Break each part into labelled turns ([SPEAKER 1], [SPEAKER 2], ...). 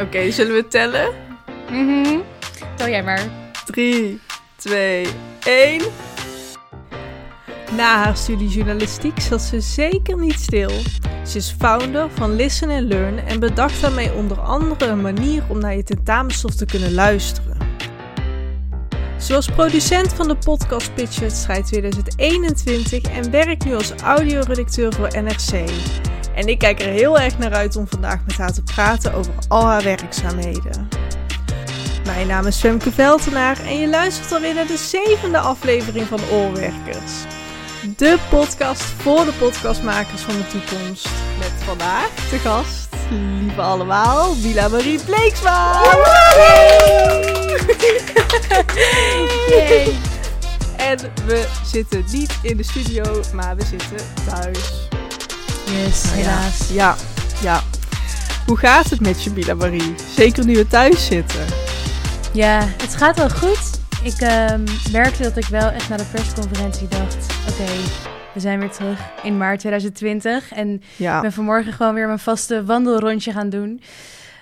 [SPEAKER 1] Oké, zullen we tellen?
[SPEAKER 2] Mhm. Tel jij maar.
[SPEAKER 1] 3, 2, 1. Na haar studie journalistiek zat ze zeker niet stil. Ze is founder van Listen and Learn en bedacht daarmee onder andere een manier om naar je tentamenstof te kunnen luisteren. Ze was producent van de podcast Pitchwedstrijd 2021 en werkt nu als audioredacteur voor NRC. En ik kijk er heel erg naar uit om vandaag met haar te praten over al haar werkzaamheden. Mijn naam is Femke Veltenaar en je luistert alweer naar de zevende aflevering van Oorwerkers. De podcast voor de podcastmakers van de toekomst. Met vandaag de gast, lieve allemaal, Wila Marie Bleeksma. En we zitten niet in de studio, maar we zitten thuis.
[SPEAKER 2] Yes, helaas.
[SPEAKER 1] Ja, ja. Hoe gaat het met je, Mila Marie? Zeker nu we thuis zitten.
[SPEAKER 2] Ja, het gaat wel goed. Ik ehm, merkte dat ik wel echt na de persconferentie dacht... Oké, we zijn weer terug in maart 2020. En ik
[SPEAKER 1] Ja,
[SPEAKER 2] ben vanmorgen gewoon weer mijn vaste wandelrondje gaan doen.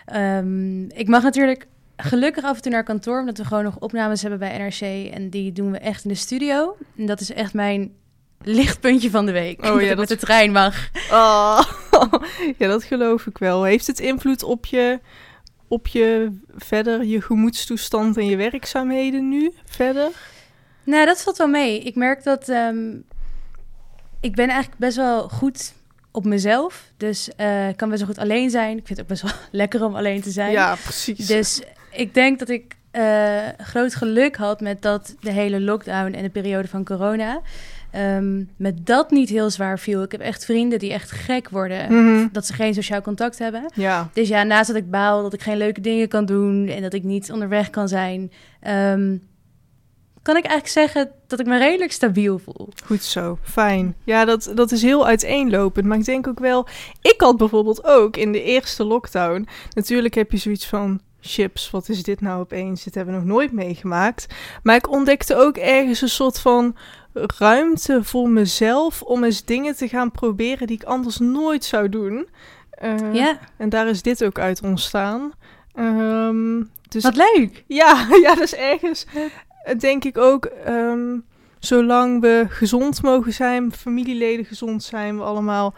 [SPEAKER 2] Ehm, ik mag natuurlijk gelukkig af en toe naar kantoor... omdat we gewoon nog opnames hebben bij NRC. En die doen we echt in de studio. En dat is echt mijn lichtpuntje van de week.
[SPEAKER 1] Oh
[SPEAKER 2] dat
[SPEAKER 1] ja,
[SPEAKER 2] ik
[SPEAKER 1] dat-
[SPEAKER 2] met de trein mag.
[SPEAKER 1] Oh, ja, dat geloof ik wel. Heeft het invloed op je, op je verder, je gemoedstoestand en je werkzaamheden nu verder?
[SPEAKER 2] Nou, dat valt wel mee. Ik merk dat ehm, ik ben eigenlijk best wel goed op mezelf. Dus eh, ik kan best wel goed alleen zijn. Ik vind het ook best wel lekker om alleen te zijn.
[SPEAKER 1] Ja, precies.
[SPEAKER 2] Dus ik denk dat ik eh, groot geluk had met dat de hele lockdown en de periode van corona. Ehm, met dat niet heel zwaar viel. Ik heb echt vrienden die echt gek worden.
[SPEAKER 1] Mhm.
[SPEAKER 2] Dat ze geen sociaal contact hebben.
[SPEAKER 1] Ja,
[SPEAKER 2] Dus ja, naast dat ik baal dat ik geen leuke dingen kan doen en dat ik niet onderweg kan zijn, ehm, kan ik eigenlijk zeggen dat ik me redelijk stabiel voel.
[SPEAKER 1] goed zo. Fijn. Ja, dat, dat is heel uiteenlopend. Maar ik denk ook wel... Ik had bijvoorbeeld ook in de eerste lockdown... Natuurlijk heb je zoiets van... Chips, wat is dit nou opeens? Dit hebben we nog nooit meegemaakt. Maar ik ontdekte ook ergens een soort van ruimte voor mezelf... om eens dingen te gaan proberen die ik anders nooit zou doen. Eh,
[SPEAKER 2] ja,
[SPEAKER 1] En daar is dit ook uit ontstaan. Ehm, dus
[SPEAKER 2] wat leuk.
[SPEAKER 1] ja, ja, dat is ergens, denk ik ook, ehm, zolang we gezond mogen zijn, familieleden gezond zijn, we allemaal,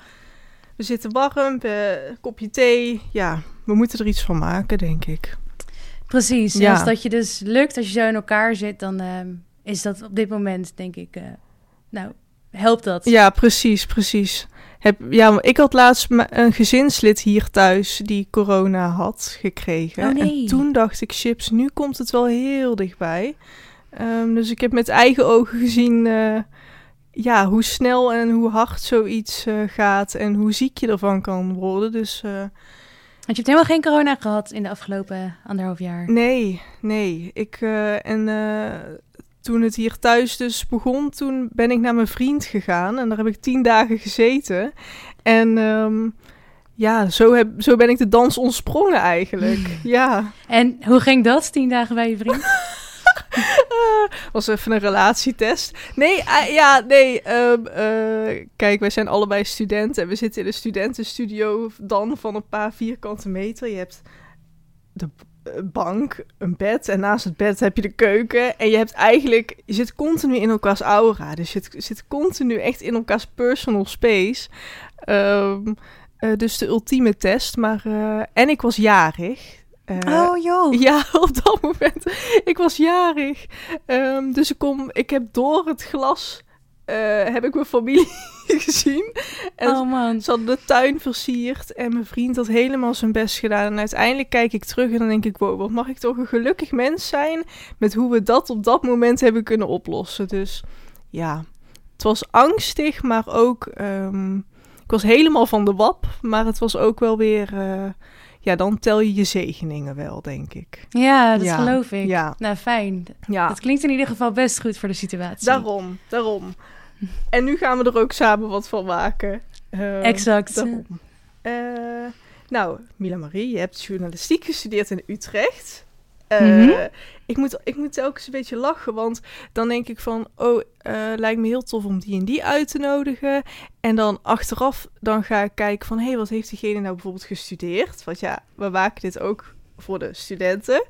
[SPEAKER 1] we zitten warm, we, kopje thee, ja, we moeten er iets van maken, denk ik.
[SPEAKER 2] Precies.
[SPEAKER 1] Ja.
[SPEAKER 2] Als dat je dus lukt, als je zo in elkaar zit, dan ehm, is dat op dit moment, denk ik, eh, nou, helpt dat.
[SPEAKER 1] Ja, precies, precies. Heb, ja, ik had laatst een gezinslid hier thuis die corona had gekregen.
[SPEAKER 2] Oh, nee.
[SPEAKER 1] En toen dacht ik, chips, nu komt het wel heel dichtbij. Ehm, dus ik heb met eigen ogen gezien eh, ja, hoe snel en hoe hard zoiets eh, gaat en hoe ziek je ervan kan worden. Dus eh,
[SPEAKER 2] Want je hebt helemaal geen corona gehad in de afgelopen anderhalf jaar.
[SPEAKER 1] nee, nee. Ik, en toen het hier thuis dus begon, toen ben ik naar mijn vriend gegaan en daar heb ik tien dagen gezeten. En ehm, ja, zo, heb, zo ben ik de dans ontsprongen eigenlijk. ja.
[SPEAKER 2] En hoe ging dat, tien dagen bij je vriend?
[SPEAKER 1] was even een relatietest. Nee, eh, ja, nee. ehm, eh, kijk, wij zijn allebei studenten en we zitten in een studentenstudio dan van een paar vierkante meter. Je hebt de eh, bank, een bed en naast het bed heb je de keuken. En je hebt eigenlijk, je zit continu in elkaars aura. Dus je zit, zit continu echt in elkaars personal space. Ehm, eh, dus de ultieme test. Maar, eh, en ik was jarig. Eh,
[SPEAKER 2] oh, joh.
[SPEAKER 1] ja, op dat moment. Ik was jarig. Ehm, dus ik, kom, ik heb door het glas eh, heb ik mijn familie gezien. En
[SPEAKER 2] oh man.
[SPEAKER 1] ze hadden de tuin versierd. En mijn vriend had helemaal zijn best gedaan. En uiteindelijk kijk ik terug en dan denk ik... Wow, wat mag ik toch een gelukkig mens zijn... met hoe we dat op dat moment hebben kunnen oplossen. Dus ja, het was angstig, maar ook... ehm, ik was helemaal van de wap. Maar het was ook wel weer... eh, ja, dan tel je je zegeningen wel, denk ik.
[SPEAKER 2] Ja, dat
[SPEAKER 1] Ja,
[SPEAKER 2] geloof ik.
[SPEAKER 1] ja.
[SPEAKER 2] Nou, fijn.
[SPEAKER 1] Ja,
[SPEAKER 2] Dat klinkt in ieder geval best goed voor de situatie.
[SPEAKER 1] daarom, daarom. En nu gaan we er ook samen wat van maken. Eh,
[SPEAKER 2] Exact.
[SPEAKER 1] Daarom. Eh, nou, Mila Marie, je hebt journalistiek gestudeerd in Utrecht. Uh, ik, moet, ik moet telkens een beetje lachen, want dan denk ik van... oh, uh, lijkt me heel tof om die en die uit te nodigen. En dan achteraf dan ga ik kijken van... hé, hey, wat heeft diegene nou bijvoorbeeld gestudeerd? Want ja, we maken dit ook voor de studenten.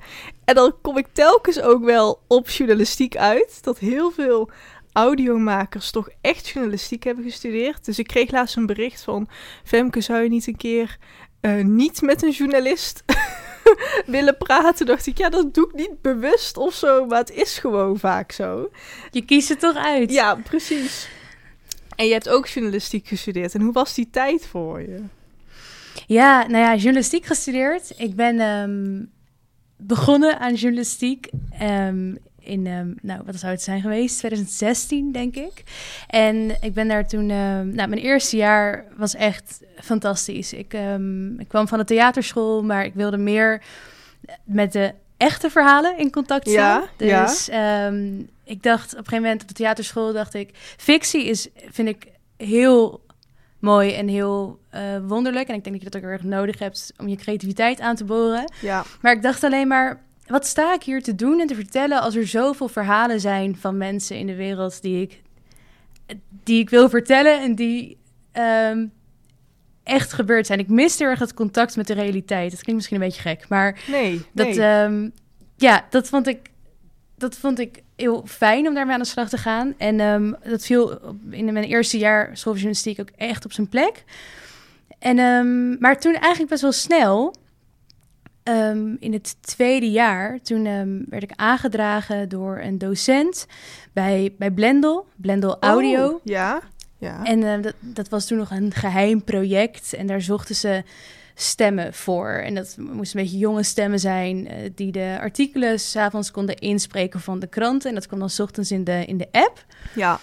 [SPEAKER 1] En dan kom ik telkens ook wel op journalistiek uit. Dat heel veel audiomakers toch echt journalistiek hebben gestudeerd. Dus ik kreeg laatst een bericht van... Femke, zou je niet een keer uh, niet met een journalist willen praten? Dacht ik, ja, dat doe ik niet bewust of zo. Maar het is gewoon vaak zo.
[SPEAKER 2] Je kiest het toch uit?
[SPEAKER 1] Ja, precies. En je hebt ook journalistiek gestudeerd. En hoe was die tijd voor je?
[SPEAKER 2] Ja, nou ja, journalistiek gestudeerd. Ik ben um, begonnen aan journalistiek um, in, um, nou, wat zou het zijn geweest? 2016, denk ik. En ik ben daar toen, nou, mijn eerste jaar was echt fantastisch. Ik, ik kwam van de theaterschool, maar ik wilde meer met de echte verhalen in contact staan. Ja, dus ja. ik dacht op een gegeven moment op de theaterschool, dacht ik, fictie is, vind ik heel mooi en heel uh, wonderlijk. En ik denk dat je dat ook erg nodig hebt om je creativiteit aan te boren. Ja. Maar ik dacht alleen maar, wat sta ik hier te doen en te vertellen als er zoveel verhalen zijn van mensen in de wereld die ik, die ik wil vertellen en die um, echt gebeurd zijn. Ik mis erg het contact met de realiteit. Dat klinkt misschien een beetje gek, maar
[SPEAKER 1] nee,
[SPEAKER 2] dat,
[SPEAKER 1] nee.
[SPEAKER 2] Um, ja, dat vond ik, dat vond ik heel fijn om daarmee aan de slag te gaan. En um, dat viel in mijn eerste jaar schooljournalistiek ook echt op zijn plek. En, maar toen eigenlijk best wel snel, um, in het tweede jaar, toen werd ik aangedragen door een docent bij, bij Blendel, Blendel Audio.
[SPEAKER 1] Oh, ja, ja.
[SPEAKER 2] En uh, dat, dat was toen nog een geheim project en daar zochten ze stemmen voor. En dat moesten een beetje jonge stemmen zijn uh, die de artikelen s'avonds konden inspreken van de kranten. En dat kwam dan s ochtends in de, in de app.
[SPEAKER 1] Ja.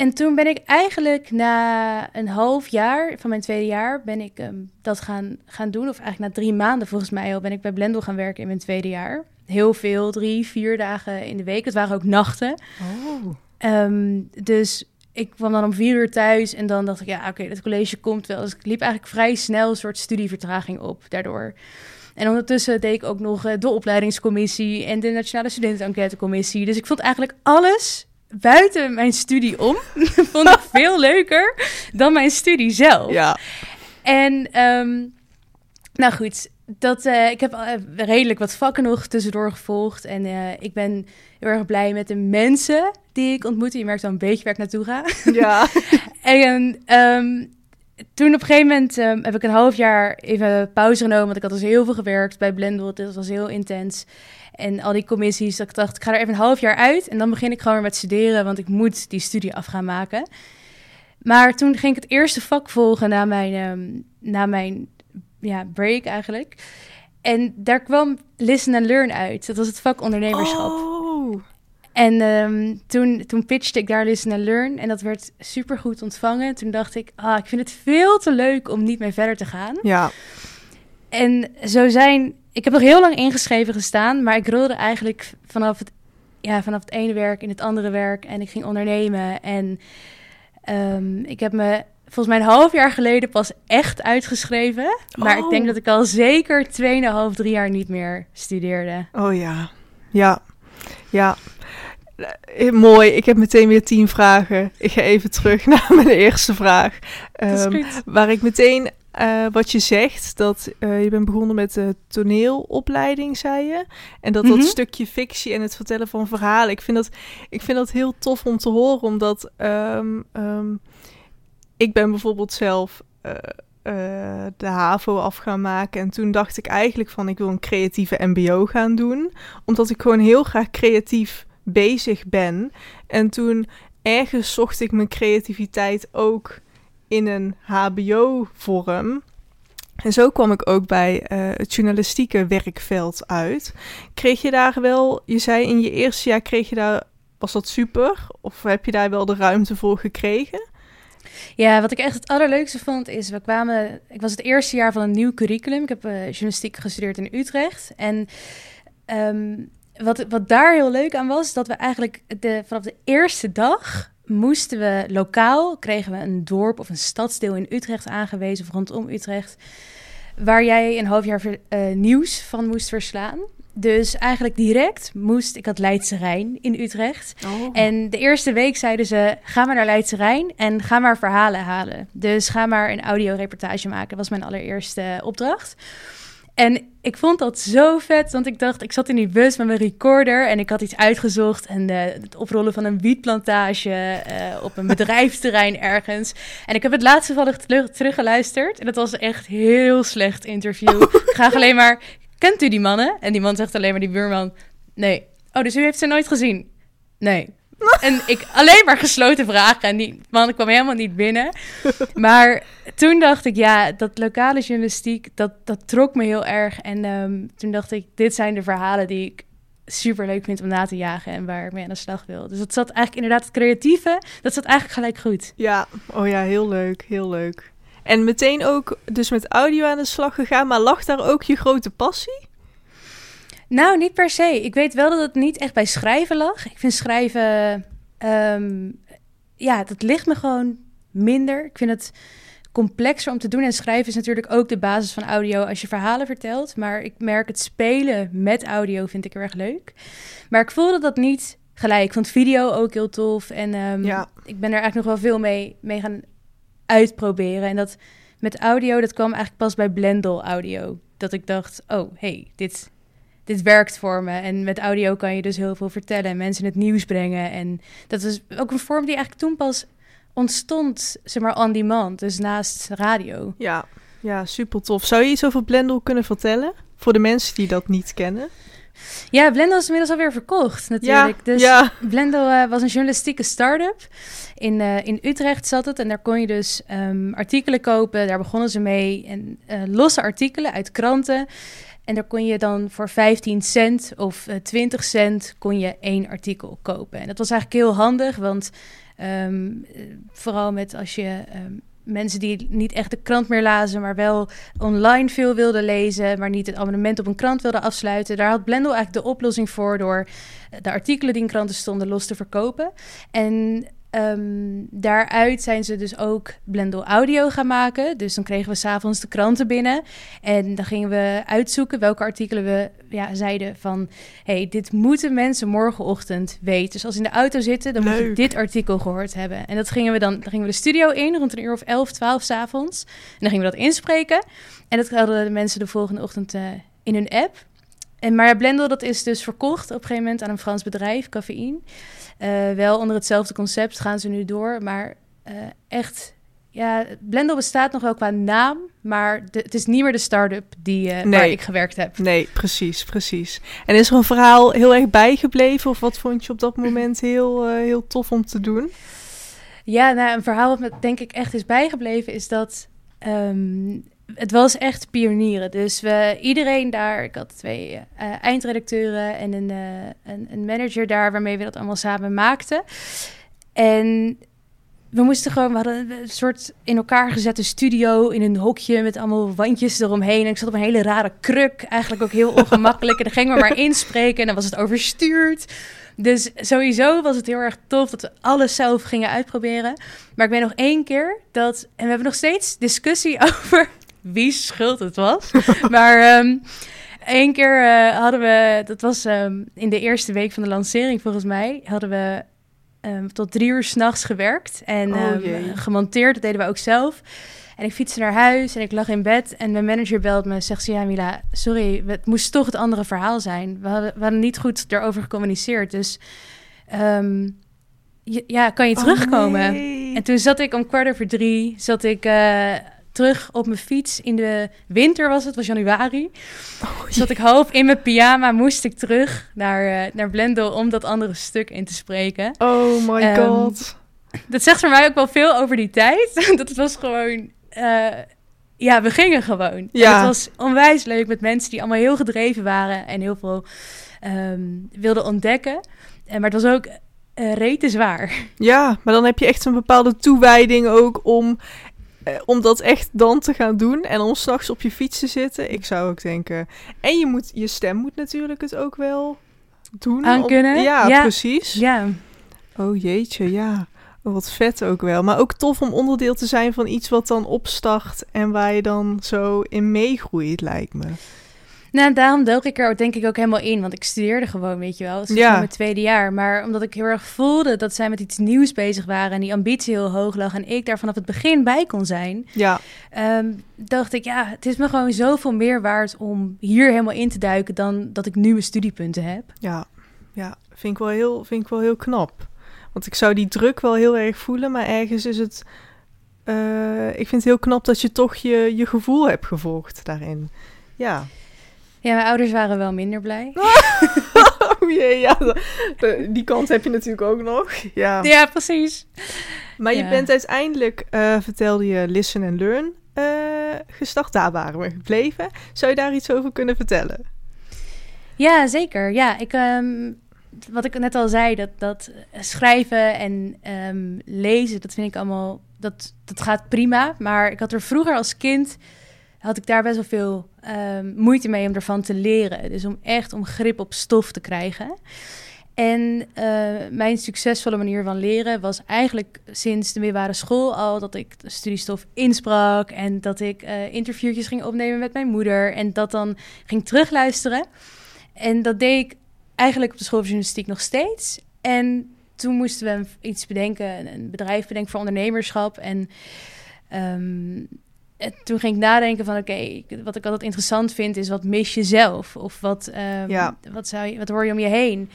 [SPEAKER 2] En toen ben ik eigenlijk na een half jaar van mijn tweede jaar ben ik um, dat gaan, gaan doen. Of eigenlijk na drie maanden volgens mij al ben ik bij Blendel gaan werken in mijn tweede jaar. Heel veel, drie, vier dagen in de week. Het waren ook nachten.
[SPEAKER 1] Oh.
[SPEAKER 2] Um, dus ik kwam dan om vier uur thuis en dan dacht ik, ja, oké, okay, dat college komt wel. Dus ik liep eigenlijk vrij snel een soort studievertraging op daardoor. En ondertussen deed ik ook nog de opleidingscommissie en de Nationale Studentenenquêtecommissie. Dus ik vond eigenlijk alles buiten mijn studie om, vond ik veel leuker dan mijn studie zelf.
[SPEAKER 1] Ja.
[SPEAKER 2] En, um, nou goed, dat, uh, ik heb uh, redelijk wat vakken nog tussendoor gevolgd. En uh, ik ben heel erg blij met de mensen die ik ontmoette. Je merkt dan een beetje waar ik naartoe ga.
[SPEAKER 1] Ja.
[SPEAKER 2] en um, toen op een gegeven moment um, heb ik een half jaar even pauze genomen. Want ik had dus heel veel gewerkt bij Blendel. Dat was heel intens. En al die commissies. Dat ik dacht, ik ga er even een half jaar uit. En dan begin ik gewoon weer met studeren. Want ik moet die studie af gaan maken. Maar toen ging ik het eerste vak volgen na mijn, um, na mijn ja, break eigenlijk. En daar kwam Listen and Learn uit. Dat was het vak ondernemerschap.
[SPEAKER 1] Oh.
[SPEAKER 2] En um, toen, toen pitchte ik daar Listen and Learn. En dat werd super goed ontvangen. Toen dacht ik, ah, ik vind het veel te leuk om niet mee verder te gaan.
[SPEAKER 1] Ja.
[SPEAKER 2] En zo zijn... Ik heb nog heel lang ingeschreven gestaan. Maar ik rolde eigenlijk vanaf het, ja, vanaf het ene werk in het andere werk. En ik ging ondernemen. En um, ik heb me volgens mij een half jaar geleden pas echt uitgeschreven. Maar oh. ik denk dat ik al zeker 2,5, 3 jaar niet meer studeerde.
[SPEAKER 1] Oh ja, ja, ja. Eh, mooi, ik heb meteen weer tien vragen. Ik ga even terug naar mijn eerste vraag. Um, waar ik meteen uh, wat je zegt, dat uh, je bent begonnen met de toneelopleiding, zei je. En dat dat mm -hmm. stukje fictie en het vertellen van verhalen. Ik vind dat, ik vind dat heel tof om te horen, omdat um, um, ik ben bijvoorbeeld zelf uh, de HAVO af gaan maken. En toen dacht ik eigenlijk van ik wil een creatieve MBO gaan doen. Omdat ik gewoon heel graag creatief bezig ben. En toen ergens zocht ik mijn creativiteit ook in een HBO-vorm. En zo kwam ik ook bij uh, het journalistieke werkveld uit. Kreeg je daar wel, je zei in je eerste jaar kreeg je daar, was dat super? Of heb je daar wel de ruimte voor gekregen?
[SPEAKER 2] Ja, wat ik echt het allerleukste vond is, we kwamen, ik was het eerste jaar van een nieuw curriculum. Ik heb uh, journalistiek gestudeerd in Utrecht. En um, wat, wat daar heel leuk aan was, dat we eigenlijk de, vanaf de eerste dag moesten we lokaal, kregen we een dorp of een stadsdeel in Utrecht aangewezen, of rondom Utrecht, waar jij een half jaar uh, nieuws van moest verslaan. Dus eigenlijk direct moest, ik had Leidse Rijn in Utrecht. Oh. En de eerste week zeiden ze, ga maar naar Leidse Rijn en ga maar verhalen halen. Dus ga maar een audioreportage maken, dat was mijn allereerste opdracht. En ik vond dat zo vet, want ik dacht, ik zat in die bus met mijn recorder en ik had iets uitgezocht en uh, het oprollen van een wietplantage uh, op een bedrijfsterrein ergens. En ik heb het laatste vallig teruggeluisterd en dat was echt heel slecht interview. ik ga alleen maar, kent u die mannen? En die man zegt alleen maar, die buurman, nee. Oh, dus u heeft ze nooit gezien? Nee. en ik alleen maar gesloten vragen. En die man kwam helemaal niet binnen. Maar toen dacht ik, ja, dat lokale journalistiek, dat, dat trok me heel erg. En um, toen dacht ik, dit zijn de verhalen die ik super leuk vind om na te jagen en waar ik mee aan de slag wil. Dus dat zat eigenlijk inderdaad het creatieve, dat zat eigenlijk gelijk goed.
[SPEAKER 1] Ja, oh ja, heel leuk, heel leuk. En meteen ook dus met audio aan de slag gegaan, maar lag daar ook je grote passie?
[SPEAKER 2] Nou, niet per se. Ik weet wel dat het niet echt bij schrijven lag. Ik vind schrijven, um, ja, dat ligt me gewoon minder. Ik vind het complexer om te doen. En schrijven is natuurlijk ook de basis van audio als je verhalen vertelt. Maar ik merk het spelen met audio vind ik heel erg leuk. Maar ik voelde dat niet gelijk. Ik vond video ook heel tof. En um, ja. ik ben er eigenlijk nog wel veel mee, mee gaan uitproberen. En dat met audio, dat kwam eigenlijk pas bij Blendel Audio. Dat ik dacht, oh, hey, dit dit werkt voor me. En met audio kan je dus heel veel vertellen en mensen het nieuws brengen. En dat is ook een vorm die eigenlijk toen pas ontstond, zeg maar, on demand. Dus naast radio.
[SPEAKER 1] Ja, ja super tof. Zou je iets over Blendel kunnen vertellen? Voor de mensen die dat niet kennen.
[SPEAKER 2] Ja, Blendel is inmiddels alweer verkocht natuurlijk. Ja, dus ja. Blendel uh, was een journalistieke start-up. In, uh, in Utrecht zat het en daar kon je dus um, artikelen kopen. Daar begonnen ze mee. En uh, losse artikelen uit kranten. En daar kon je dan voor 15 cent of uh, eh, 20 cent kon je één artikel kopen. En dat was eigenlijk heel handig, want um, vooral met als je um, mensen die niet echt de krant meer lazen, maar wel online veel wilden lezen, maar niet het abonnement op een krant wilden afsluiten. Daar had Blendel eigenlijk de oplossing voor door de artikelen die in kranten stonden los te verkopen. En Um, daaruit zijn ze dus ook Blendel Audio gaan maken. Dus dan kregen we s'avonds de kranten binnen. En dan gingen we uitzoeken welke artikelen we ja, zeiden van... hey, dit moeten mensen morgenochtend weten. Dus als ze in de auto zitten, dan moet je dit artikel gehoord hebben. En dat gingen we dan, dan gingen we de studio in, rond een uur of 11, 12 s'avonds. En dan gingen we dat inspreken. En dat hadden de mensen de volgende ochtend uh, in hun app. En maar Blendel, dat is dus verkocht op een gegeven moment aan een Frans bedrijf, Cafeïne. Uh, wel onder hetzelfde concept gaan ze nu door, maar uh, echt... Ja, Blendel bestaat nog wel qua naam, maar de, het is niet meer de start-up die, uh, nee. waar ik gewerkt heb.
[SPEAKER 1] Nee, precies, precies. En is er een verhaal heel erg bijgebleven? Of wat vond je op dat moment heel, heel tof om te doen?
[SPEAKER 2] Ja, nou, een verhaal wat me denk ik echt is bijgebleven is dat um, het was echt pionieren. Dus we, iedereen daar, ik had twee uh, eindredacteuren en een, uh, een, een, manager daar waarmee we dat allemaal samen maakten. En we moesten gewoon, we hadden een soort in elkaar gezette studio in een hokje met allemaal wandjes eromheen. En ik zat op een hele rare kruk, eigenlijk ook heel ongemakkelijk. en dan gingen we maar inspreken en dan was het overstuurd. Dus sowieso was het heel erg tof dat we alles zelf gingen uitproberen. Maar ik ben nog één keer dat, en we hebben nog steeds discussie over wie schuld het was. maar um, één keer uh, hadden we, dat was um, in de eerste week van de lancering volgens mij, hadden we um, tot drie uur s'nachts gewerkt en oh, gemonteerd. Dat deden we ook zelf. En ik fietste naar huis en ik lag in bed en mijn manager belt me. Zegt ze, ja Mila, sorry, het moest toch het andere verhaal zijn. We hadden, we hadden niet goed erover gecommuniceerd. Dus um, ja, kan je oh, terugkomen? En toen zat ik om kwart over drie, zat ik... Uh, terug op mijn fiets. In de winter was het, was januari. Oh, Zat ik half in mijn pyjama, moest ik terug naar, uh, naar Blendel om dat andere stuk in te spreken.
[SPEAKER 1] Oh my um, god.
[SPEAKER 2] Dat zegt voor mij ook wel veel over die tijd. dat het was gewoon... Uh, ja, we gingen gewoon. Ja. het was onwijs leuk met mensen die allemaal heel gedreven waren en heel veel um, wilden ontdekken. Uh, maar het was ook uh, rete zwaar.
[SPEAKER 1] Ja, maar dan heb je echt een bepaalde toewijding ook om eh, om dat echt dan te gaan doen en om s'nachts op je fiets te zitten, ik zou ook denken. En je, moet, je stem moet natuurlijk het ook wel doen.
[SPEAKER 2] Aan kunnen.
[SPEAKER 1] Ja, precies.
[SPEAKER 2] Ja.
[SPEAKER 1] Oh jeetje, ja. Wat vet ook wel. Maar ook tof om onderdeel te zijn van iets wat dan opstart en waar je dan zo in meegroeit, lijkt me.
[SPEAKER 2] Nou, daarom dook ik er denk ik ook helemaal in. Want ik studeerde gewoon, weet je wel. Is
[SPEAKER 1] Ja.
[SPEAKER 2] mijn tweede jaar. Maar omdat ik heel erg voelde dat zij met iets nieuws bezig waren... en die ambitie heel hoog lag... en ik daar vanaf het begin bij kon zijn...
[SPEAKER 1] Ja,
[SPEAKER 2] ehm, dacht ik, ja, het is me gewoon zoveel meer waard... om hier helemaal in te duiken... dan dat ik nu mijn studiepunten heb.
[SPEAKER 1] ja, ja. Vind ik wel heel, vind ik wel heel knap. Want ik zou die druk wel heel erg voelen, maar ergens is het. eh, ik vind het heel knap dat je toch je, je gevoel hebt gevolgd daarin. Ja.
[SPEAKER 2] Ja, mijn ouders waren wel minder blij.
[SPEAKER 1] Oh jee, ja. die kant heb je natuurlijk ook nog. Ja.
[SPEAKER 2] Ja, precies.
[SPEAKER 1] Maar je bent uiteindelijk, eh, vertelde je, Listen and Learn eh, gestart. Daar waren we gebleven. Zou je daar iets over kunnen vertellen?
[SPEAKER 2] Ja, zeker. Ja, ik, ehm, wat ik net al zei, dat, dat schrijven en ehm, lezen, dat vind ik allemaal, dat, dat gaat prima. Maar ik had er vroeger als kind, had ik daar best wel veel ehm, moeite mee om ervan te leren. Dus om echt om grip op stof te krijgen. En eh, mijn succesvolle manier van leren was eigenlijk sinds de middelbare school al dat ik studiestof insprak en dat ik eh interviewtjes ging opnemen met mijn moeder en dat dan ging terugluisteren. En dat deed ik eigenlijk op de school van journalistiek nog steeds. En toen moesten we iets bedenken, een- een bedrijf bedenken voor ondernemerschap. En, ehm, en toen ging ik nadenken van, oké, wat ik altijd interessant vind is wat mis je zelf? Of wat, ehm,
[SPEAKER 1] Ja.
[SPEAKER 2] wat, zou je, wat hoor je om je heen?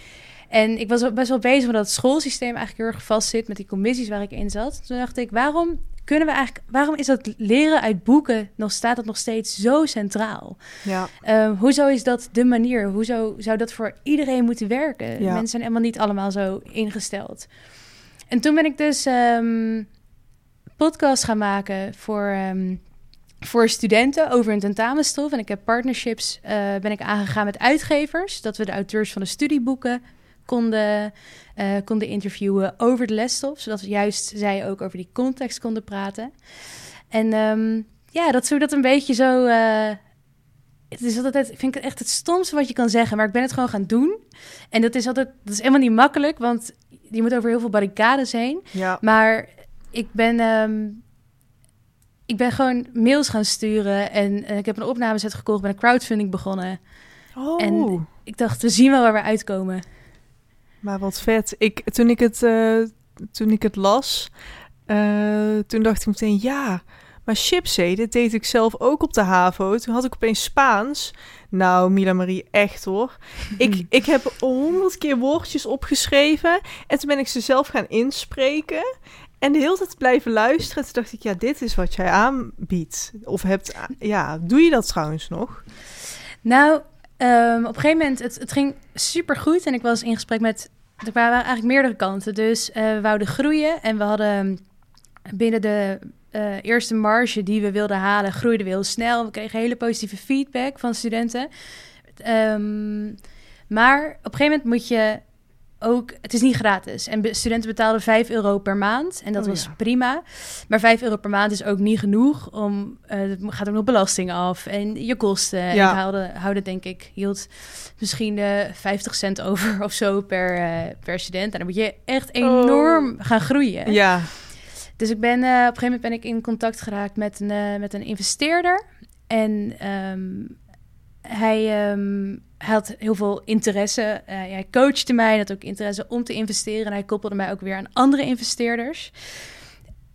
[SPEAKER 2] En ik was best wel bezig met dat het schoolsysteem eigenlijk heel erg vast zit met die commissies waar ik in zat. Toen dacht ik, waarom kunnen we eigenlijk, waarom is dat leren uit boeken nog staat dat nog steeds zo centraal?
[SPEAKER 1] Ja,
[SPEAKER 2] Ehm, hoezo is dat de manier? Hoezo zou dat voor iedereen moeten werken?
[SPEAKER 1] Ja.
[SPEAKER 2] Mensen zijn helemaal niet allemaal zo ingesteld. En toen ben ik dus ehm podcast gaan maken voor, voor studenten over een tentamenstof. En ik heb partnerships eh, ben ik aangegaan met uitgevers. Dat we de auteurs van de studieboeken konden, eh, konden interviewen over de lesstof. Zodat we juist zij ook over die context konden praten. En ehm, ja, dat zo dat een beetje zo... eh, het is altijd, ik vind het echt het stomste wat je kan zeggen, maar ik ben het gewoon gaan doen. En dat is altijd, dat is helemaal niet makkelijk, want je moet over heel veel barricades heen.
[SPEAKER 1] ja.
[SPEAKER 2] Maar ik ben, ehm, ik ben gewoon mails gaan sturen en eh, ik heb een opnameset gekocht, ben een crowdfunding begonnen.
[SPEAKER 1] Oh,
[SPEAKER 2] En- Ik dacht, we zien wel waar we uitkomen.
[SPEAKER 1] maar wat vet. Ik, toen, ik het, eh, toen ik het las, eh, toen dacht ik meteen, ja, maar chipsee, dit deed ik zelf ook op de HAVO. Toen had ik opeens Spaans. Nou, Mila Marie, echt hoor. Ik, ik heb honderd keer woordjes opgeschreven en toen ben ik ze zelf gaan inspreken. En de hele tijd blijven luisteren. Toen dacht ik, ja, dit is wat jij aanbiedt. Of hebt, ja, doe je dat trouwens nog?
[SPEAKER 2] Nou, ehm, op een gegeven moment, het, ging super goed en ik was in gesprek met, er waren eigenlijk meerdere kanten. Dus eh, we wouden groeien en we hadden binnen de eh, eerste marge die we wilden halen, groeiden we heel snel. We kregen hele positieve feedback van studenten. Ehm, maar op een gegeven moment moet je ook, het is niet gratis. En studenten betaalden 5 euro per maand en dat
[SPEAKER 1] Oh,
[SPEAKER 2] was
[SPEAKER 1] ja.
[SPEAKER 2] prima. Maar 5 euro per maand is ook niet genoeg om, er gaat ook nog belasting af en je kosten. En
[SPEAKER 1] Ja.
[SPEAKER 2] ik haalde, houde denk ik, hield misschien eh 50 cent over of zo per, eh, per student. En dan moet je echt enorm gaan groeien.
[SPEAKER 1] Ja,
[SPEAKER 2] Dus ik ben, eh, op een gegeven moment ben ik in contact geraakt met een, met een investeerder. En ehm, hij, ehm, hij had heel veel interesse. Eh, hij coachte mij, had ook interesse om te investeren. En hij koppelde mij ook weer aan andere investeerders.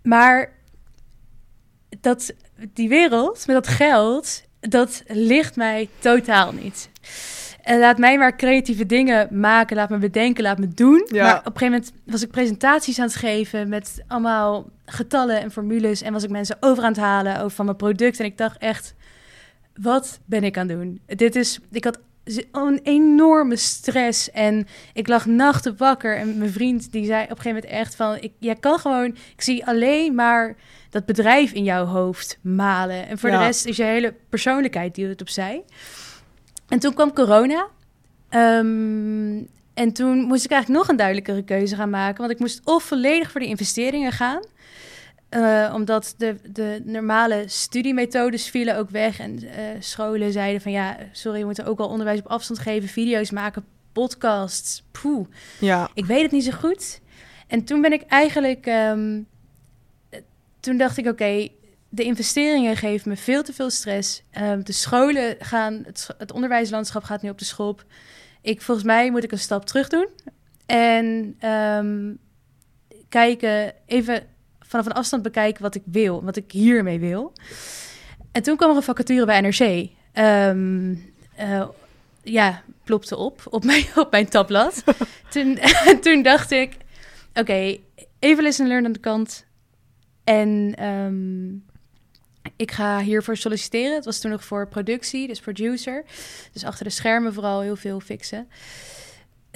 [SPEAKER 2] Maar dat, die wereld met dat geld, dat ligt mij totaal niet. En laat mij maar creatieve dingen maken, laat me bedenken, laat me doen.
[SPEAKER 1] Ja.
[SPEAKER 2] Maar op een gegeven moment was ik presentaties aan het geven met allemaal getallen en formules. En was ik mensen over aan het halen over van mijn product. En ik dacht echt, wat ben ik aan het doen? Dit is, ik had een enorme stress en ik lag nachten wakker. En mijn vriend die zei op een gegeven moment echt van, ik, jij kan gewoon, ik zie alleen maar dat bedrijf in jouw hoofd malen. En voor
[SPEAKER 1] Ja.
[SPEAKER 2] de rest is je hele persoonlijkheid die het opzij. En toen kwam corona. Ehm, en toen moest ik eigenlijk nog een duidelijkere keuze gaan maken. Want ik moest of volledig voor de investeringen gaan. Eh, omdat de, de normale studiemethodes vielen ook weg. En eh, scholen zeiden van ja, sorry, we moeten ook al onderwijs op afstand geven. Video's maken, podcasts. Poeh,
[SPEAKER 1] ja,
[SPEAKER 2] ik weet het niet zo goed. En toen ben ik eigenlijk, ehm, toen dacht ik, oké, de investeringen geven me veel te veel stress. Ehm, de scholen gaan, het, het, onderwijslandschap gaat nu op de schop. Ik, volgens mij moet ik een stap terug doen. En um, kijken, even vanaf een afstand bekijken wat ik wil, wat ik hiermee wil. En toen kwam er een vacature bij NRC. Um, uh, ja, plopte op op mijn, op mijn tabblad. toen, toen dacht ik, oké, okay, even listen learn aan de kant. En um, ik ga hiervoor solliciteren. Het was toen nog voor productie, dus producer. Dus achter de schermen vooral heel veel fixen.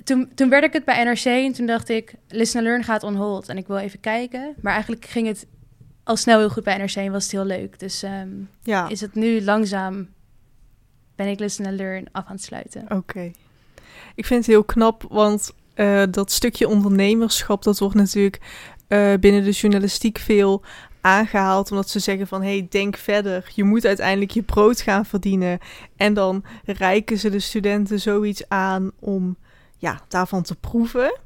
[SPEAKER 2] Toen, toen werd ik het bij NRC en toen dacht ik... Listen and Learn gaat on hold en ik wil even kijken. Maar eigenlijk ging het al snel heel goed bij NRC en was het heel leuk. Dus um, ja. is het nu langzaam... ben ik Listen and Learn af aan het sluiten.
[SPEAKER 1] Oké. Ik vind het heel knap, want uh, dat stukje ondernemerschap... dat wordt natuurlijk uh, binnen de journalistiek veel aangehaald omdat ze zeggen van hey, denk verder. Je moet uiteindelijk je brood gaan verdienen. En dan reiken ze de studenten zoiets aan om ja, daarvan te proeven.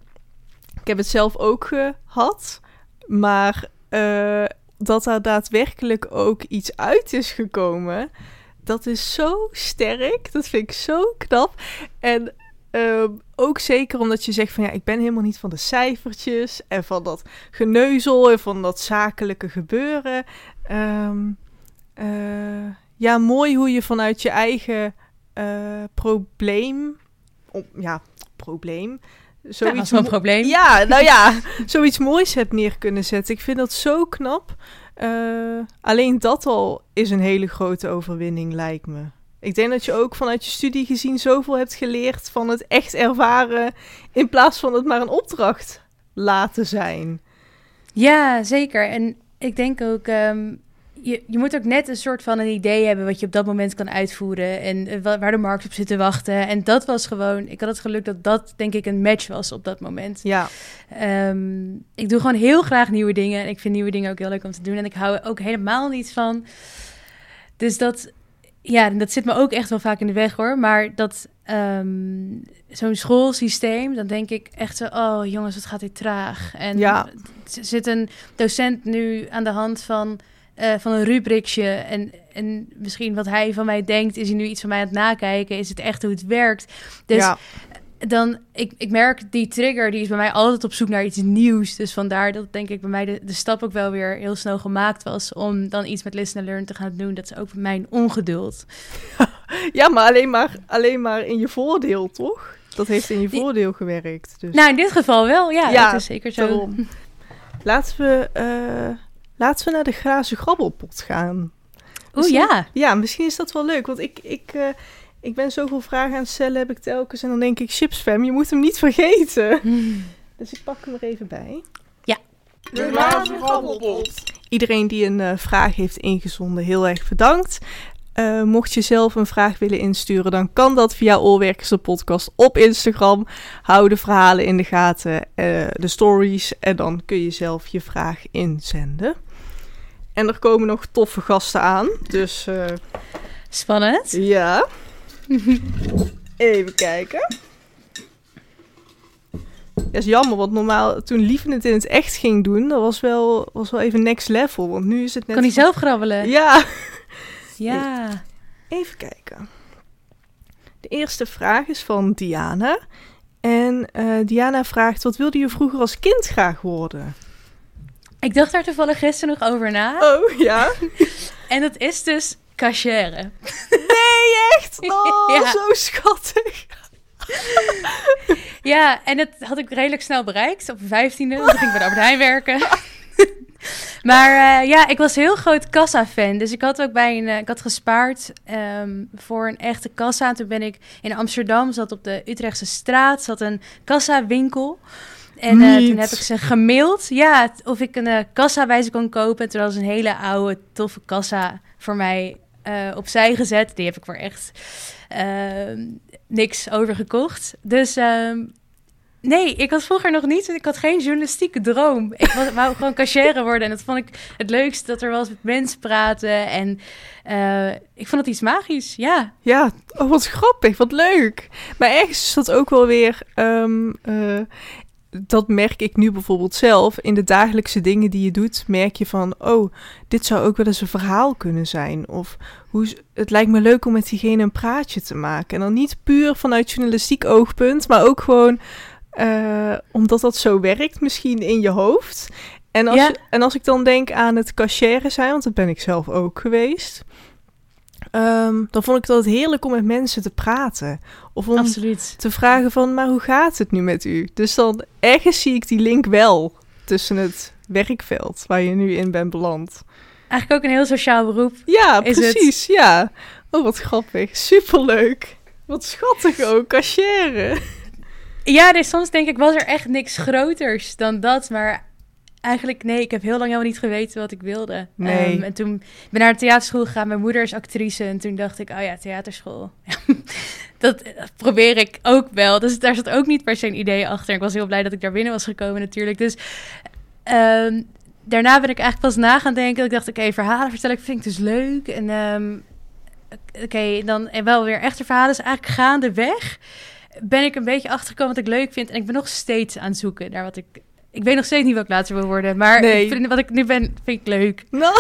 [SPEAKER 1] Ik heb het zelf ook gehad, maar uh, dat er daadwerkelijk ook iets uit is gekomen, dat is zo sterk. Dat vind ik zo knap. En uh, ook zeker omdat je zegt van ja, ik ben helemaal niet van de cijfertjes en van dat geneuzel en van dat zakelijke gebeuren. Uh, ja, mooi hoe je vanuit je eigen probleem, op, ja, probleem.
[SPEAKER 2] Zoiets ja, een probleem.
[SPEAKER 1] Ja, nou ja, zoiets moois hebt neer kunnen zetten. Ik vind dat zo knap. Uh, alleen dat al is een hele grote overwinning, lijkt me. Ik denk dat je ook vanuit je studie gezien zoveel hebt geleerd van het echt ervaren in plaats van het maar een opdracht laten zijn.
[SPEAKER 2] Ja, zeker. En ik denk ook, um, je, je moet ook net een soort van een idee hebben wat je op dat moment kan uitvoeren en uh, waar de markt op zit te wachten. En dat was gewoon, ik had het geluk dat dat denk ik een match was op dat moment.
[SPEAKER 1] Ja.
[SPEAKER 2] Um, ik doe gewoon heel graag nieuwe dingen en ik vind nieuwe dingen ook heel leuk om te doen en ik hou ook helemaal niet van. Dus dat, ja, dat zit me ook echt wel vaak in de weg hoor. Maar dat um, zo'n schoolsysteem, dan denk ik echt zo, oh jongens, wat gaat dit traag. En ja. zit een docent nu aan de hand van, uh, van een rubriekje. En, en misschien wat hij van mij denkt, is hij nu iets van mij aan het nakijken? Is het echt hoe het werkt? Dus ja dan, ik, ik merk die trigger, die is bij mij altijd op zoek naar iets nieuws. Dus vandaar dat denk ik bij mij de, de stap ook wel weer heel snel gemaakt was om dan iets met Listen and Learn te gaan doen. Dat is ook mijn ongeduld.
[SPEAKER 1] ja, maar alleen maar, alleen maar in je voordeel, toch? Dat heeft in je voordeel gewerkt. Dus.
[SPEAKER 2] Nou, in dit geval wel, ja, ja dat is zeker zo. Daarom.
[SPEAKER 1] Laten we, uh, laten we naar de glazen grabbelpot gaan.
[SPEAKER 2] Oeh, ja.
[SPEAKER 1] Ja, misschien is dat wel leuk, want ik... ik uh, ik ben zoveel vragen aan het stellen, heb ik telkens. En dan denk ik, chipsfam, je moet hem niet vergeten. Dus ik pak hem er even bij.
[SPEAKER 2] Ja.
[SPEAKER 1] De laatste grabbelpot. Iedereen die een uh, vraag heeft ingezonden, heel erg bedankt. Uh, mocht je zelf een vraag willen insturen, dan kan dat via Allwerkers de podcast op Instagram. Hou de verhalen in de gaten, uh, de stories. En dan kun je zelf je vraag inzenden. En er komen nog toffe gasten aan. Dus.
[SPEAKER 2] Spannend.
[SPEAKER 1] Ja. Even kijken. Dat is jammer, want normaal toen Lieven het in het echt ging doen, dat was wel, was wel even next level. Want nu is het net...
[SPEAKER 2] Kan hij zelf grabbelen?
[SPEAKER 1] Ja.
[SPEAKER 2] Ja.
[SPEAKER 1] Even kijken. De eerste vraag is van Diana. En uh, Diana vraagt, wat wilde je vroeger als kind graag worden?
[SPEAKER 2] Ik dacht daar toevallig gisteren nog over na.
[SPEAKER 1] Oh, ja?
[SPEAKER 2] en dat is dus Cachere.
[SPEAKER 1] Nee, echt? Oh, ja. zo schattig.
[SPEAKER 2] ja, en dat had ik redelijk snel bereikt. Op 15e, toen ging ik bij de Albert Heijn werken. maar uh, ja, ik was heel groot kassa-fan. Dus ik had ook bij een... Uh, ik had gespaard um, voor een echte kassa. Toen ben ik in Amsterdam, zat op de Utrechtse straat, zat een kassa-winkel. En uh, toen heb ik ze gemaild, ja, of ik een uh, kassa bij ze kon kopen. En toen was een hele oude, toffe kassa voor mij uh, opzij gezet. Die heb ik voor echt uh, niks over gekocht. Dus uh, nee, ik had vroeger nog niet. Ik had geen journalistieke droom. Ik wou gewoon cashier worden. En dat vond ik het leukste dat er was met mensen praten. En ik vond het iets magisch, ja.
[SPEAKER 1] Ja, oh, wat grappig, wat leuk. Maar ergens is dat ook wel weer... Um, dat merk ik nu bijvoorbeeld zelf. In de dagelijkse dingen die je doet, merk je van, oh, dit zou ook wel eens een verhaal kunnen zijn. Of hoe, het lijkt me leuk om met diegene een praatje te maken. En dan niet puur vanuit journalistiek oogpunt, maar ook gewoon uh, omdat dat zo werkt, misschien in je hoofd. En als, en als ik dan denk aan het cashieren zijn, want dat ben ik zelf ook geweest. Um, dan vond ik dat heerlijk om met mensen te praten. Of om
[SPEAKER 2] Absoluut.
[SPEAKER 1] te vragen van, maar hoe gaat het nu met u? Dus dan ergens zie ik die link wel tussen het werkveld waar je nu in bent beland.
[SPEAKER 2] Eigenlijk ook een heel sociaal beroep.
[SPEAKER 1] Ja, precies. Ja. Oh, wat grappig. Superleuk. Wat schattig ook, cashieren.
[SPEAKER 2] Ja, dus soms denk ik, was er echt niks groters dan dat. Maar eigenlijk, nee, ik heb heel lang helemaal niet geweten wat ik wilde.
[SPEAKER 1] Nee.
[SPEAKER 2] Um, en toen ben ik naar de theaterschool gegaan. Mijn moeder is actrice. En toen dacht ik, oh ja, theaterschool. dat probeer ik ook wel. Dus daar zat ook niet per se een idee achter. Ik was heel blij dat ik daar binnen was gekomen natuurlijk. Dus um, daarna ben ik eigenlijk pas na gaan denken. Ik dacht, oké, verhalen vertellen ik vind ik dus leuk. En um, oké, okay, dan en wel weer echte verhalen. Dus eigenlijk gaandeweg ben ik een beetje achtergekomen wat ik leuk vind. En ik ben nog steeds aan het zoeken naar wat ik... Ik weet nog steeds niet wat ik later wil worden. Maar
[SPEAKER 1] nee.
[SPEAKER 2] ik vind, wat ik nu ben, vind ik leuk.
[SPEAKER 1] Nou,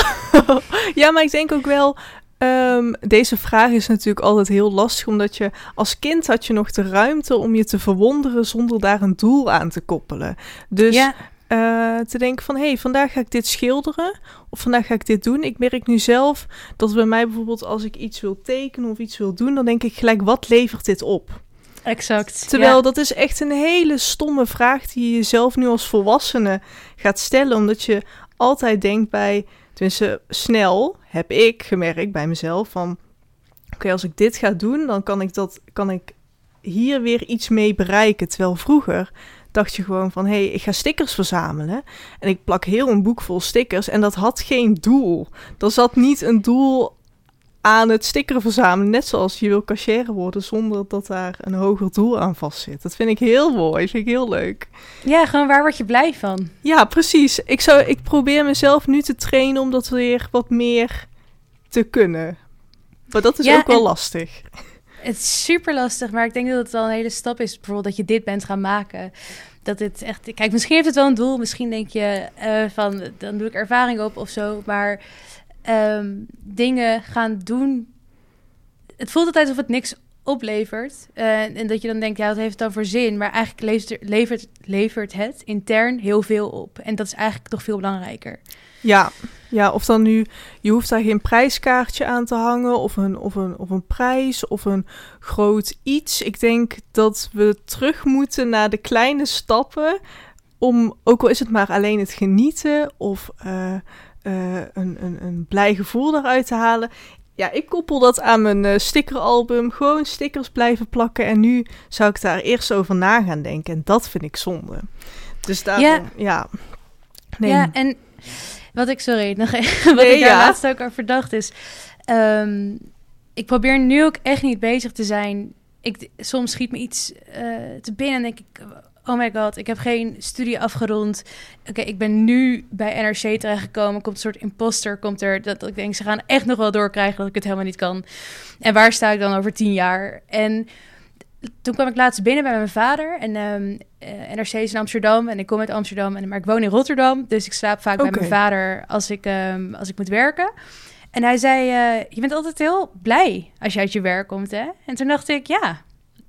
[SPEAKER 1] ja, maar ik denk ook wel... Um, deze vraag is natuurlijk altijd heel lastig, omdat je als kind had je nog de ruimte om je te verwonderen zonder daar een doel aan te koppelen. Dus
[SPEAKER 2] ja.
[SPEAKER 1] uh, te denken van, hé, hey, vandaag ga ik dit schilderen of vandaag ga ik dit doen. Ik merk nu zelf dat bij mij bijvoorbeeld als ik iets wil tekenen of iets wil doen, dan denk ik gelijk, wat levert dit op?
[SPEAKER 2] Exact.
[SPEAKER 1] Terwijl
[SPEAKER 2] ja.
[SPEAKER 1] dat is echt een hele stomme vraag die je jezelf nu als volwassene gaat stellen. Omdat je altijd denkt bij, tenminste snel heb ik gemerkt bij mezelf van... Oké, okay, als ik dit ga doen, dan kan ik, dat, kan ik hier weer iets mee bereiken. Terwijl vroeger dacht je gewoon van, hé, hey, ik ga stickers verzamelen. En ik plak heel een boek vol stickers en dat had geen doel. Er zat niet een doel aan het stickeren verzamelen. Net zoals je wil cashier worden zonder dat daar een hoger doel aan vastzit. Dat vind ik heel mooi. Dat vind ik heel leuk.
[SPEAKER 2] Ja, gewoon waar word je blij van?
[SPEAKER 1] Ja, precies. Ik, zou, ik probeer mezelf nu te trainen om dat weer wat meer te kunnen. Maar dat is
[SPEAKER 2] ja,
[SPEAKER 1] ook wel lastig.
[SPEAKER 2] Het is super lastig, maar ik denk dat het wel een hele stap is. Bijvoorbeeld dat je dit bent gaan maken. Dat het echt... Kijk, misschien heeft het wel een doel. Misschien denk je uh, van, dan doe ik ervaring op of zo. Maar um, dingen gaan doen. Het voelt altijd alsof het niks oplevert. Uh, en dat je dan denkt, ja, wat heeft het dan voor zin? Maar eigenlijk levert, levert, levert het intern heel veel op. En dat is eigenlijk toch veel belangrijker.
[SPEAKER 1] Ja, ja, of dan nu, je hoeft daar geen prijskaartje aan te hangen, of een, of, een, of een prijs, of een groot iets. Ik denk dat we terug moeten naar de kleine stappen, om, ook al is het maar alleen het genieten, of... Uh, uh, een, een, een blij gevoel eruit te halen. Ja, ik koppel dat aan mijn uh, stickeralbum. Gewoon stickers blijven plakken. En nu zou ik daar eerst over na gaan denken. En dat vind ik zonde. Dus daarom, ja. Ja,
[SPEAKER 2] nee. ja en wat ik, sorry, nog wat nee, ik daar ja. laatst ook over dacht is... Um, ik probeer nu ook echt niet bezig te zijn. Ik, soms schiet me iets uh, te binnen en denk ik oh my god, ik heb geen studie afgerond. Oké, okay, ik ben nu bij NRC terechtgekomen. Komt een soort imposter, komt er dat, dat ik denk, ze gaan echt nog wel doorkrijgen dat ik het helemaal niet kan. En waar sta ik dan over tien jaar? En toen kwam ik laatst binnen bij mijn vader. En um, uh, NRC is in Amsterdam en ik kom uit Amsterdam, en, maar ik woon in Rotterdam. Dus ik slaap vaak okay. bij mijn vader als ik, um, als ik moet werken. En hij zei, uh, je bent altijd heel blij als je uit je werk komt, hè? En toen dacht ik, ja,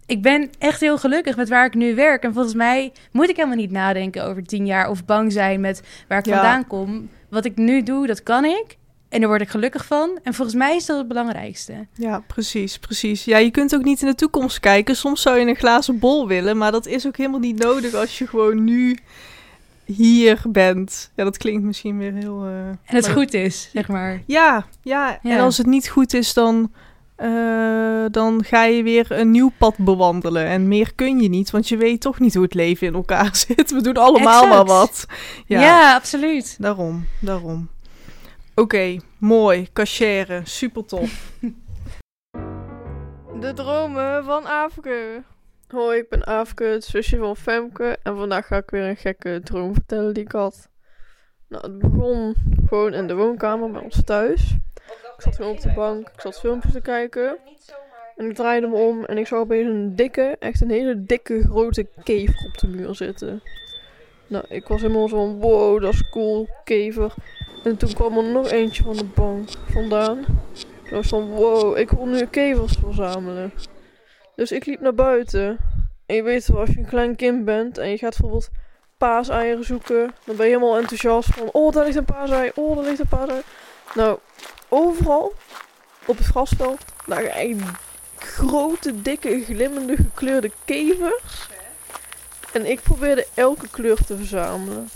[SPEAKER 2] ik ben echt heel gelukkig met waar ik nu werk. En volgens mij moet ik helemaal niet nadenken over tien jaar of bang zijn met waar ik ja. vandaan kom. Wat ik nu doe, dat kan ik. En daar word ik gelukkig van. En volgens mij is dat het belangrijkste.
[SPEAKER 1] Ja, precies, precies. Ja, je kunt ook niet in de toekomst kijken. Soms zou je een glazen bol willen, maar dat is ook helemaal niet nodig als je gewoon nu hier bent. Ja, dat klinkt misschien weer heel. Uh,
[SPEAKER 2] en het maar... goed is, zeg maar.
[SPEAKER 1] Ja, ja, ja. En als het niet goed is, dan uh, dan ga je weer een nieuw pad bewandelen. En meer kun je niet, want je weet toch niet hoe het leven in elkaar zit. We doen allemaal
[SPEAKER 2] exact.
[SPEAKER 1] maar wat.
[SPEAKER 2] Ja, ja absoluut.
[SPEAKER 1] Daarom, daarom. Oké, okay, mooi. Cachère, super tof.
[SPEAKER 3] De dromen van Afke. Hoi, ik ben Afke, het zusje van Femke. En vandaag ga ik weer een gekke droom vertellen die ik had. Nou, het begon gewoon in de woonkamer bij ons thuis. Ik zat gewoon op de bank, ik zat filmpjes te kijken. En ik draaide me om en ik zag opeens een dikke, echt een hele dikke grote kever op de muur zitten. Nou, ik was helemaal zo van, wow, dat is cool, kever. En toen kwam er nog eentje van de bank vandaan. Ik was van, wow, ik wil nu kevers verzamelen. Dus ik liep naar buiten. En je weet wel, als je een klein kind bent en je gaat bijvoorbeeld paaseieren zoeken, dan ben je helemaal enthousiast van, oh, daar ligt een paasei, oh, daar ligt een paasei. Nou, overal op het grasveld lagen echt grote, dikke, glimmende, gekleurde kevers. En ik probeerde elke kleur te verzamelen.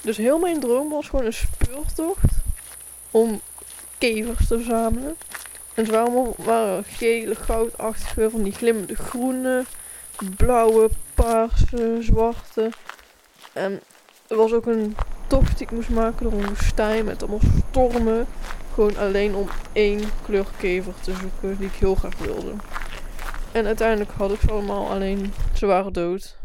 [SPEAKER 3] Dus heel mijn droom was gewoon een speurtocht om kevers te verzamelen. En ze waren, allemaal, gele, goudachtige, van die glimmende groene, blauwe, paarse, zwarte. En er was ook een tocht die ik moest maken door een woestijn met allemaal stormen. Gewoon alleen om één kleur kever te zoeken die ik heel graag wilde. En uiteindelijk had ik ze allemaal, alleen ze waren dood.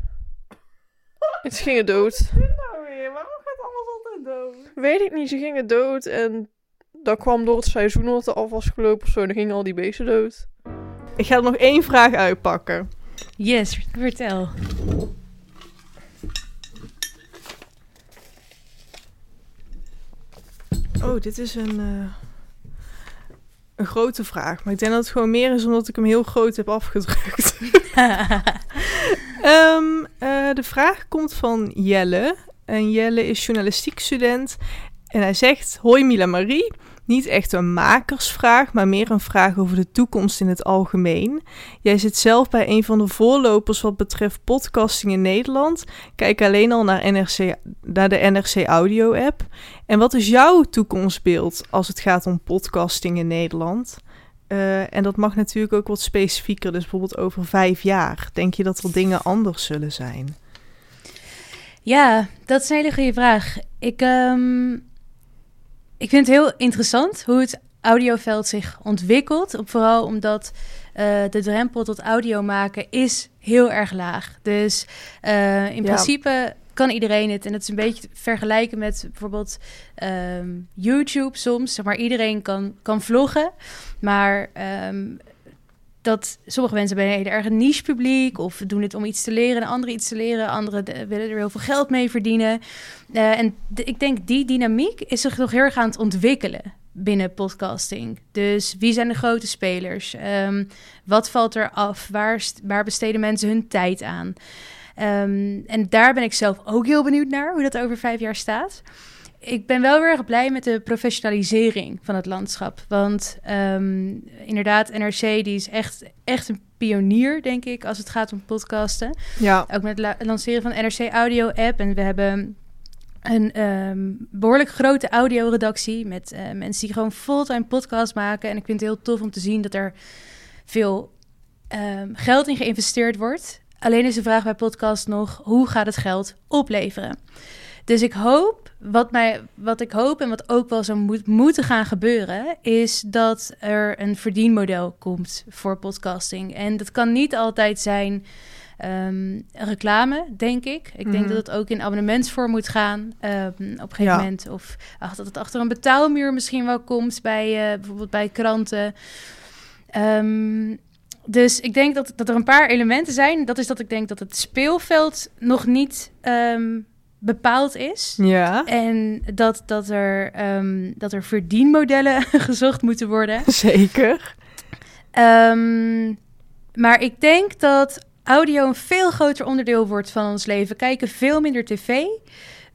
[SPEAKER 3] Het gingen dood.
[SPEAKER 1] nou weer? Waarom gaat alles altijd dood?
[SPEAKER 3] Weet ik niet, ze gingen dood en dat kwam door het seizoen wat er af was gelopen of zo. En dan gingen al die beesten dood.
[SPEAKER 1] Ik ga er nog één vraag uitpakken.
[SPEAKER 2] Yes, vertel.
[SPEAKER 1] Oh, dit is een, eh, een grote vraag. Maar ik denk dat het gewoon meer is omdat ik hem heel groot heb afgedrukt. Ehm, eh, de vraag komt van Jelle. En Jelle is journalistiek student. En hij zegt: Hoi Mila Marie. Niet echt een makersvraag, maar meer een vraag over de toekomst in het algemeen. Jij zit zelf bij een van de voorlopers wat betreft podcasting in Nederland. Kijk alleen al naar, NRC, naar de NRC Audio app. En wat is jouw toekomstbeeld als het gaat om podcasting in Nederland? Uh, en dat mag natuurlijk ook wat specifieker, dus bijvoorbeeld over vijf jaar. Denk je dat er dingen anders zullen zijn?
[SPEAKER 2] Ja, dat is een hele goede vraag. Ik, um, ik vind het heel interessant hoe het audioveld zich ontwikkelt. Vooral omdat uh, de drempel tot audio maken is heel erg laag. Dus uh, in ja. principe kan iedereen het. En het is een beetje vergelijken met bijvoorbeeld um, YouTube soms. Zeg maar, iedereen kan, kan vloggen. Maar um, dat sommige mensen hebben een hele erg niche publiek of doen het om iets te leren en anderen iets te leren. Anderen willen er heel veel geld mee verdienen. Uh, en ik denk die dynamiek is zich nog heel erg aan het ontwikkelen binnen podcasting. Dus wie zijn de grote spelers? Um, wat valt er af? Waar, waar besteden mensen hun tijd aan? Um, en daar ben ik zelf ook heel benieuwd naar, hoe dat over vijf jaar staat ik ben wel heel erg blij met de professionalisering van het landschap. Want um, inderdaad, NRC die is echt, echt een pionier, denk ik, als het gaat om podcasten.
[SPEAKER 1] Ja.
[SPEAKER 2] Ook met het lanceren van NRC Audio App. En we hebben een um, behoorlijk grote audioredactie met uh, mensen die gewoon fulltime podcast maken. En ik vind het heel tof om te zien dat er veel um, geld in geïnvesteerd wordt. Alleen is de vraag bij podcast nog, hoe gaat het geld opleveren? Dus ik hoop, wat, mij, wat ik hoop en wat ook wel zou moet, moeten gaan gebeuren, is dat er een verdienmodel komt voor podcasting. En dat kan niet altijd zijn um, reclame, denk ik. Ik denk
[SPEAKER 1] Mhm.
[SPEAKER 2] dat het ook in abonnementsvorm moet gaan um, op een gegeven
[SPEAKER 1] Ja.
[SPEAKER 2] moment. Of ach, dat het achter een betaalmuur misschien wel komt bij eh, bijvoorbeeld bij kranten. Ehm, dus ik denk dat, dat er een paar elementen zijn. Dat is dat ik denk dat het speelveld nog niet ehm, bepaald is.
[SPEAKER 1] Ja,
[SPEAKER 2] En dat, dat, er, ehm, dat er verdienmodellen gezocht moeten worden.
[SPEAKER 1] zeker.
[SPEAKER 2] Ehm, maar ik denk dat audio een veel groter onderdeel wordt van ons leven. Kijken veel minder tv.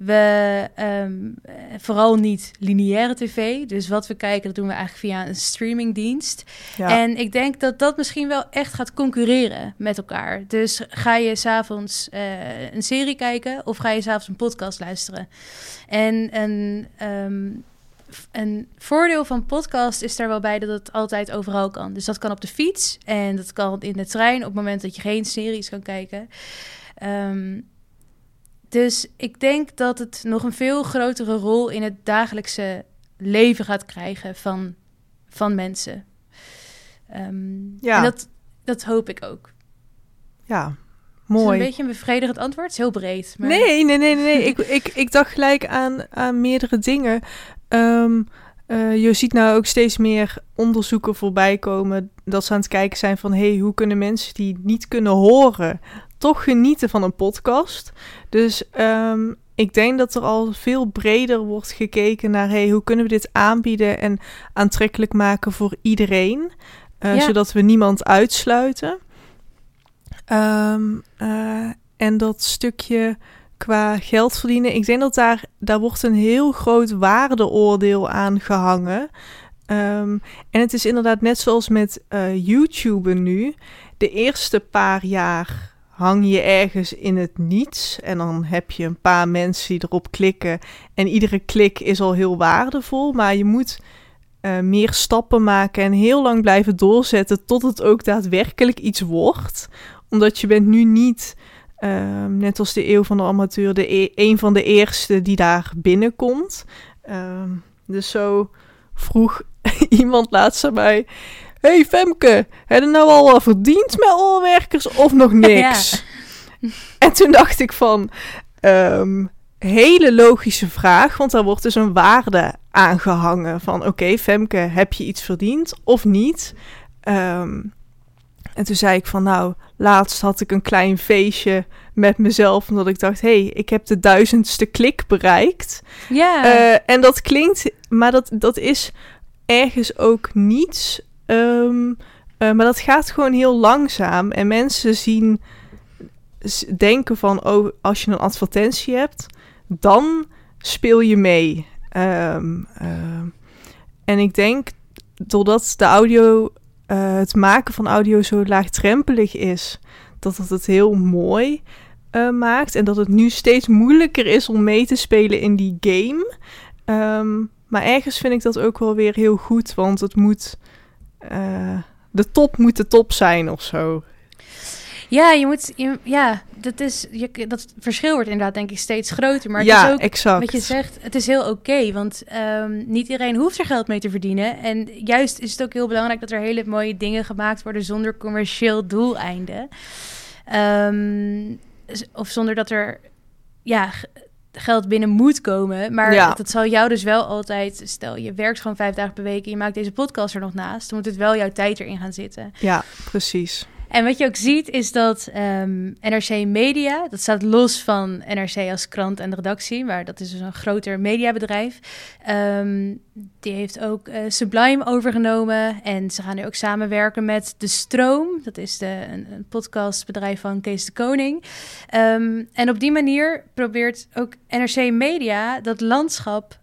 [SPEAKER 2] We, ehm, eh, vooral niet lineaire tv. Dus wat we kijken, dat doen we eigenlijk via een streamingdienst.
[SPEAKER 1] Ja.
[SPEAKER 2] En ik denk dat dat misschien wel echt gaat concurreren met elkaar. Dus ga je s'avonds uh, een serie kijken of ga je s'avonds een podcast luisteren? En een, um, een voordeel van podcast is daar wel bij dat het altijd overal kan. Dus dat kan op de fiets en dat kan in de trein op het moment dat je geen series kan kijken. Um, dus ik denk dat het nog een veel grotere rol in het dagelijkse leven gaat krijgen van, van mensen. Um,
[SPEAKER 1] Ja.
[SPEAKER 2] En dat, dat hoop ik ook.
[SPEAKER 1] Ja,
[SPEAKER 2] Is
[SPEAKER 1] mooi.
[SPEAKER 2] het een beetje een bevredigend antwoord? Het is heel breed. Maar...
[SPEAKER 1] Nee, nee, nee, nee. nee. ik, ik, ik dacht gelijk aan, aan meerdere dingen. Um, uh, je ziet nou ook steeds meer onderzoeken voorbij komen dat ze aan het kijken zijn van hey, hoe kunnen mensen die niet kunnen horen toch genieten van een podcast. Dus ehm, ik denk dat er al veel breder wordt gekeken naar hey, hoe kunnen we dit aanbieden en aantrekkelijk maken voor iedereen, uh, zodat we niemand uitsluiten. Um, uh, en dat stukje qua geld verdienen, ik denk dat daar, daar wordt een heel groot waardeoordeel aan gehangen. Um, en het is inderdaad net zoals met uh, YouTube nu. De eerste paar jaar hang je ergens in het niets. En dan heb je een paar mensen die erop klikken. En iedere klik is al heel waardevol. Maar je moet uh, meer stappen maken en heel lang blijven doorzetten tot het ook daadwerkelijk iets wordt. Omdat je bent nu niet, uh, net als de eeuw van de amateur, de e een van de eerste die daar binnenkomt. Uh, dus zo vroeg iemand laatst aan mij hey Femke, heb je nou al verdiend met oorwerkers of nog niks? En toen dacht ik van, um, hele logische vraag, want daar wordt dus een waarde aangehangen van, oké Femke, heb je iets verdiend of niet? Um, en toen zei ik van, nou, laatst had ik een klein feestje met mezelf, omdat ik dacht, hé, hey, ik heb de duizendste klik bereikt.
[SPEAKER 2] Ja.
[SPEAKER 1] Uh, en dat klinkt, maar dat, dat is ergens ook niets Um, uh, maar dat gaat gewoon heel langzaam. En mensen zien, denken van, oh, als je een advertentie hebt, dan speel je mee. Um, uh, en ik denk, doordat de audio, uh, het maken van audio zo laagdrempelig is, dat het het heel mooi uh, maakt. En dat het nu steeds moeilijker is om mee te spelen in die game. Maar ergens vind ik dat ook wel weer heel goed, want het moet uh, de top moet de top zijn of zo.
[SPEAKER 2] Ja, je moet, je, ja, dat is, je, dat verschil wordt inderdaad denk ik steeds groter. Maar het
[SPEAKER 1] ja,
[SPEAKER 2] is ook,
[SPEAKER 1] exact.
[SPEAKER 2] wat je zegt, het is heel oké, okay, want um, niet iedereen hoeft er geld mee te verdienen. En juist is het ook heel belangrijk dat er hele mooie dingen gemaakt worden zonder commercieel doeleinde. Um, of zonder dat er, ja, geld binnen moet komen. Maar ja. dat zal jou dus wel altijd... Stel, je werkt gewoon vijf dagen per week... en je maakt deze podcast er nog naast... dan moet het wel jouw tijd erin gaan zitten.
[SPEAKER 1] Ja, precies.
[SPEAKER 2] En wat je ook ziet is dat um, NRC Media, dat staat los van NRC als krant en redactie, maar dat is dus een groter mediabedrijf. Um, die heeft ook uh, Sublime overgenomen en ze gaan nu ook samenwerken met De Stroom. Dat is de, een, een podcastbedrijf van Kees de Koning. Um, en op die manier probeert ook NRC Media dat landschap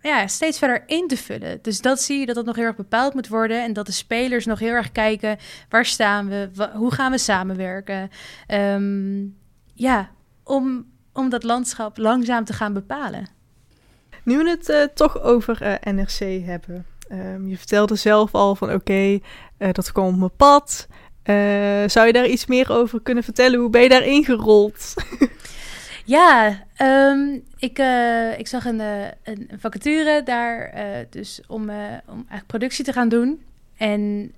[SPEAKER 2] ja, steeds verder in te vullen. Dus dat zie je dat dat nog heel erg bepaald moet worden. En dat de spelers nog heel erg kijken: waar staan we? Hoe gaan we samenwerken? Um, ja, om, om dat landschap langzaam te gaan bepalen.
[SPEAKER 1] Nu we het uh, toch over uh, NRC hebben. Um, je vertelde zelf al van oké, okay, uh, dat kwam op mijn pad. zou je daar iets meer over kunnen vertellen? Hoe ben je daar ingerold?
[SPEAKER 2] Ja, um, ik, uh, ik zag een, uh, een vacature daar, uh, dus om, om eigenlijk productie te gaan doen. En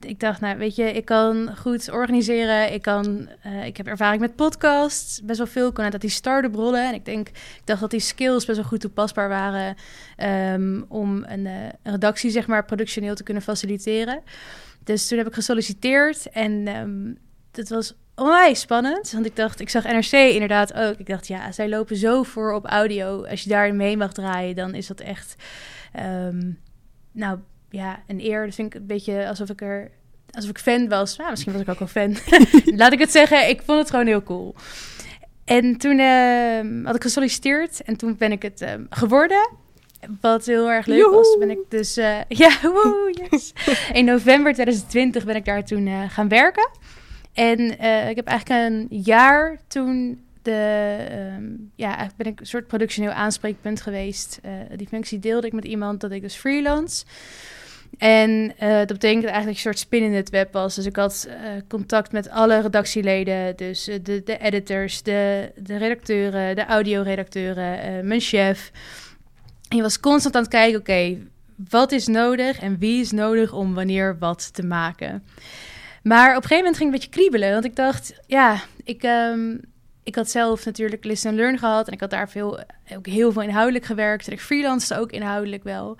[SPEAKER 2] ik dacht, nou weet je, ik kan goed organiseren. Ik, kan, ik heb ervaring met podcasts, best wel veel. Ik kon uit die start-up rollen. En ik, denk, ik dacht dat die skills best wel goed toepasbaar waren... Um, om een, een, redactie, zeg maar, productioneel te kunnen faciliteren. Dus toen heb ik gesolliciteerd en um, dat was onwijs spannend. Want ik dacht, ik zag NRC inderdaad ook. Ik dacht, ja, zij lopen zo voor op audio. Als je daarin mee mag draaien, dan is dat echt... Um, nou, ja, een eer. Dat vind ik een beetje alsof ik er... Alsof ik fan was. Nou, misschien was ik ook wel fan. Laat ik het zeggen, ik vond het gewoon heel cool. En toen uh, had ik gesolliciteerd. En toen ben ik het uh, geworden. Wat heel erg leuk Joehoe. was, ben ik dus... Uh, ja, woe, yes. In november 2020 ben ik daar toen uh, gaan werken. En uh, ik heb eigenlijk een jaar toen de, um, ja, eigenlijk ben ik een soort productioneel aanspreekpunt geweest. Uh, die functie deelde ik met iemand dat ik dus freelance. En uh, dat betekent eigenlijk een soort spin in het web was. Dus ik had contact met alle redactieleden. Dus de, de editors, de, de redacteuren, de audioredacteuren, mijn chef. En je was constant aan het kijken, oké, wat is nodig en wie is nodig om wanneer wat te maken. Maar op een gegeven moment ging ik een beetje kriebelen. Want ik dacht, ja, ik, um, ik had zelf natuurlijk listen and learn gehad. En ik had daar veel, ook heel veel inhoudelijk gewerkt. En ik freelanced ook inhoudelijk wel.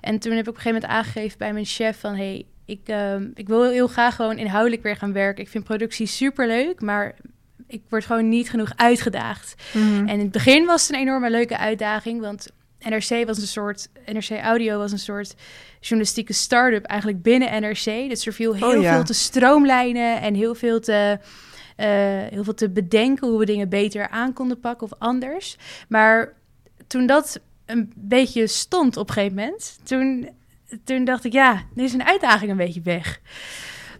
[SPEAKER 2] En toen heb ik op een gegeven moment aangegeven bij mijn chef van... hey, Ik, ehm, ik wil heel graag gewoon inhoudelijk weer gaan werken. Ik vind productie super leuk, maar ik word gewoon niet genoeg uitgedaagd.
[SPEAKER 1] Mhm.
[SPEAKER 2] En in het begin was het een enorme leuke uitdaging, want NRC was een soort, NRC Audio was een soort journalistieke start-up eigenlijk binnen NRC. Dus er viel heel
[SPEAKER 1] Oh, ja.
[SPEAKER 2] veel te stroomlijnen en heel veel te, eh, heel veel te bedenken hoe we dingen beter aan konden pakken of anders. Maar toen dat een beetje stond op een gegeven moment, toen, toen dacht ik, ja, nu is een uitdaging een beetje weg.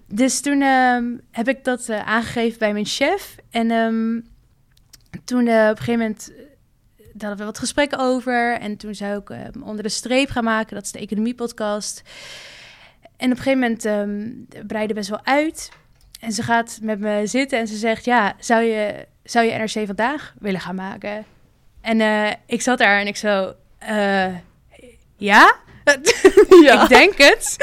[SPEAKER 2] Dus toen ehm, heb ik dat eh, aangegeven bij mijn chef. En ehm, toen eh, op een gegeven moment daar hadden we wat gesprekken over. En toen zou ik ehm, onder de streep gaan maken. Dat is de economie-podcast. En op een gegeven moment ehm breidde best wel uit. En ze gaat met me zitten en ze zegt... Ja, zou je, zou je NRC Vandaag willen gaan maken? En eh, ik zat daar en ik zo... eh, ja?
[SPEAKER 1] Ja.
[SPEAKER 2] ik denk het.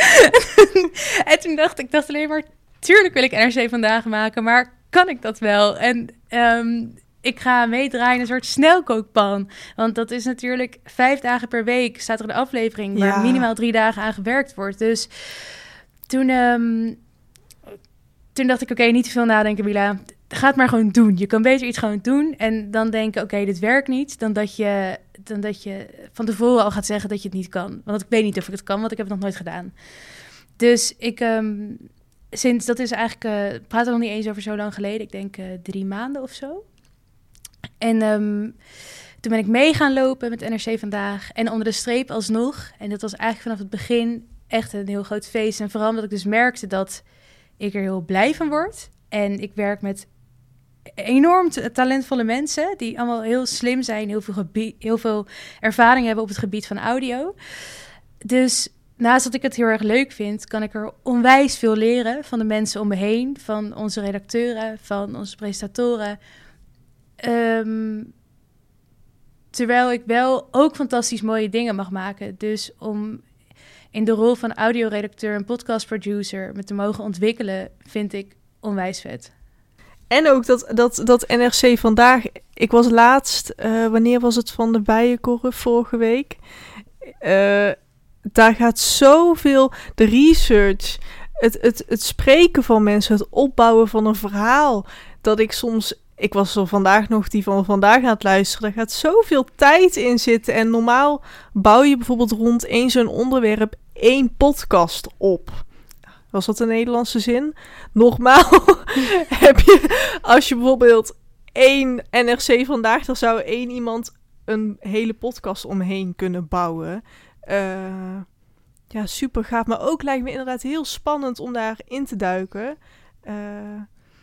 [SPEAKER 2] en toen dacht ik dacht alleen maar... Tuurlijk wil ik NRC Vandaag maken, maar kan ik dat wel? En ehm, ik ga meedraaien in een soort snelkookpan. Want dat is natuurlijk vijf dagen per week staat er een aflevering... waar
[SPEAKER 1] Ja.
[SPEAKER 2] minimaal drie dagen aan gewerkt wordt. Dus toen, ehm, toen dacht ik, oké, niet te veel nadenken, Mila. Ga het maar gewoon doen. Je kan beter iets gewoon doen. En dan denken, oké, dit werkt niet. Dan dat, je, dan dat je van tevoren al gaat zeggen dat je het niet kan. Want ik weet niet of ik het kan, want ik heb het nog nooit gedaan. Dus ik, ehm, sinds, dat is eigenlijk, eh we praten nog niet eens over zo lang geleden. Ik denk eh, drie maanden of zo. En ehm, toen ben ik mee gaan lopen met NRC Vandaag. En onder de streep alsnog. En dat was eigenlijk vanaf het begin echt een heel groot feest. En vooral omdat ik dus merkte dat ik er heel blij van word. En ik werk met enorm talentvolle mensen die allemaal heel slim zijn, heel veel, heel veel ervaring hebben op het gebied van audio. Dus naast dat ik het heel erg leuk vind, kan ik er onwijs veel leren van de mensen om me heen, van onze redacteuren, van onze presentatoren. Ehm, terwijl ik wel ook fantastisch mooie dingen mag maken. Dus om in de rol van audioredacteur en podcastproducer me te mogen ontwikkelen, vind ik onwijs vet.
[SPEAKER 1] En ook dat, dat, dat NRC vandaag. Ik was laatst, eh, wanneer was het van de Bijenkorf vorige week? Eh, daar gaat zoveel. De research, het, het, het spreken van mensen, het opbouwen van een verhaal. Dat ik soms. Ik was er vandaag nog die van vandaag aan het luisteren. Daar gaat zoveel tijd in zitten. En normaal bouw je bijvoorbeeld rond één zo'n onderwerp één podcast op. Was dat een Nederlandse zin? Nogmaals, heb je, als je bijvoorbeeld één NRC vandaag, dan zou één iemand een hele podcast omheen kunnen bouwen. Eh, ja, super gaaf. Maar ook lijkt me inderdaad heel spannend om daarin te duiken. Eh,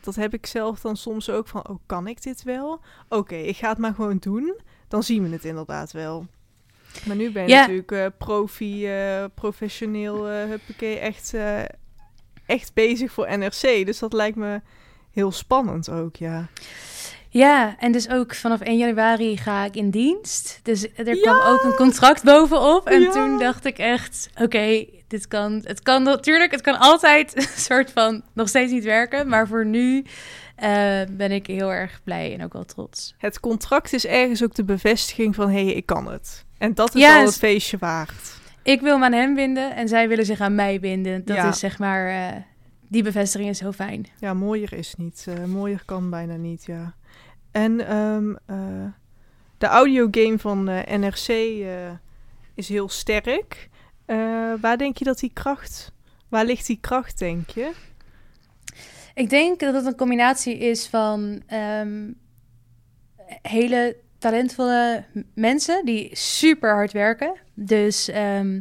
[SPEAKER 1] dat heb ik zelf dan soms ook van, oh, kan ik dit wel? Oké, ik ga het maar gewoon doen. Dan zien we het inderdaad wel. Maar nu ben je
[SPEAKER 2] Ja.
[SPEAKER 1] natuurlijk eh, profi, eh, professioneel, eh huppakee, echt, echt bezig voor NRC. Dus dat lijkt me heel spannend ook, ja.
[SPEAKER 2] Ja, en dus ook vanaf 1 januari ga ik in dienst. Dus er kwam ook een contract bovenop. En
[SPEAKER 1] Ja.
[SPEAKER 2] toen dacht ik echt, oké, dit kan, het kan natuurlijk, het kan altijd een soort van nog steeds niet werken. Maar voor nu eh, ben ik heel erg blij en ook wel trots.
[SPEAKER 1] Het contract is ergens ook de bevestiging van, hé, hey, ik kan het. En dat is
[SPEAKER 2] Ja,
[SPEAKER 1] al het
[SPEAKER 2] s-
[SPEAKER 1] feestje waard.
[SPEAKER 2] Ik wil me aan hem binden en zij willen zich aan mij binden. Dat
[SPEAKER 1] Ja.
[SPEAKER 2] is zeg maar, eh, die bevestiging is heel fijn.
[SPEAKER 1] Ja, mooier is niet. Eh, mooier kan bijna niet, ja. En ehm, eh, de audiogame van eh, NRC eh, is heel sterk. Waar denk je dat die kracht... Waar ligt die kracht, denk je?
[SPEAKER 2] Ik denk dat het een combinatie is van ehm, hele talentvolle mensen die super hard werken. Dus ehm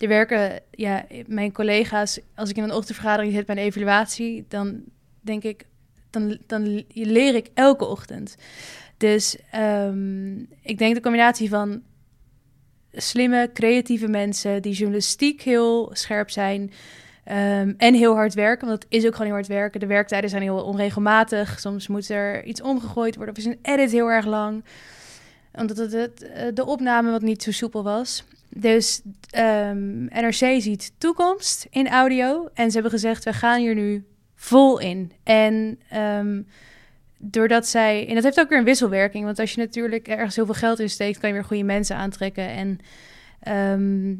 [SPEAKER 2] er werken, ja, mijn collega's, als ik in een ochtendvergadering zit bij een evaluatie, dan denk ik, dan, dan leer ik elke ochtend. Dus ehm, ik denk de combinatie van slimme, creatieve mensen die journalistiek heel scherp zijn. ehm, en heel hard werken, want het is ook gewoon heel hard werken. De werktijden zijn heel onregelmatig. Soms moet er iets omgegooid worden of is een edit heel erg lang. Omdat het, het, eh, de opname wat niet zo soepel was. Dus ehm, NRC ziet toekomst in audio. En ze hebben gezegd, we gaan hier nu vol in. En ehm, doordat zij... En dat heeft ook weer een wisselwerking. Want als je natuurlijk ergens heel veel geld in steekt... kan je weer goede mensen aantrekken. En ehm,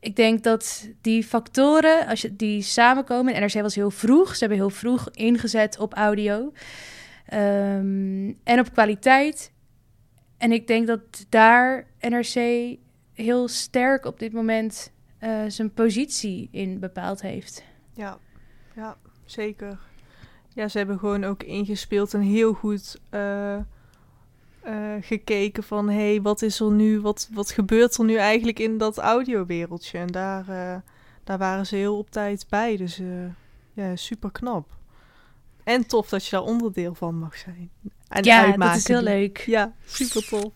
[SPEAKER 2] ik denk dat die factoren, als je die samenkomen, NRC was heel vroeg, ze hebben heel vroeg ingezet op audio ehm, en op kwaliteit. En ik denk dat daar NRC heel sterk op dit moment uh, zijn positie in bepaald heeft.
[SPEAKER 1] Ja, ja, zeker. Ja, ze hebben gewoon ook ingespeeld en heel goed uh, uh, gekeken van... hé, hey, wat is er nu, wat, wat gebeurt er nu eigenlijk in dat audiowereldje? En daar, daar waren ze heel op tijd bij, dus ja, super knap. En tof dat je daar onderdeel van mag zijn.
[SPEAKER 2] En ja, dat is heel leuk.
[SPEAKER 1] Ja, super tof.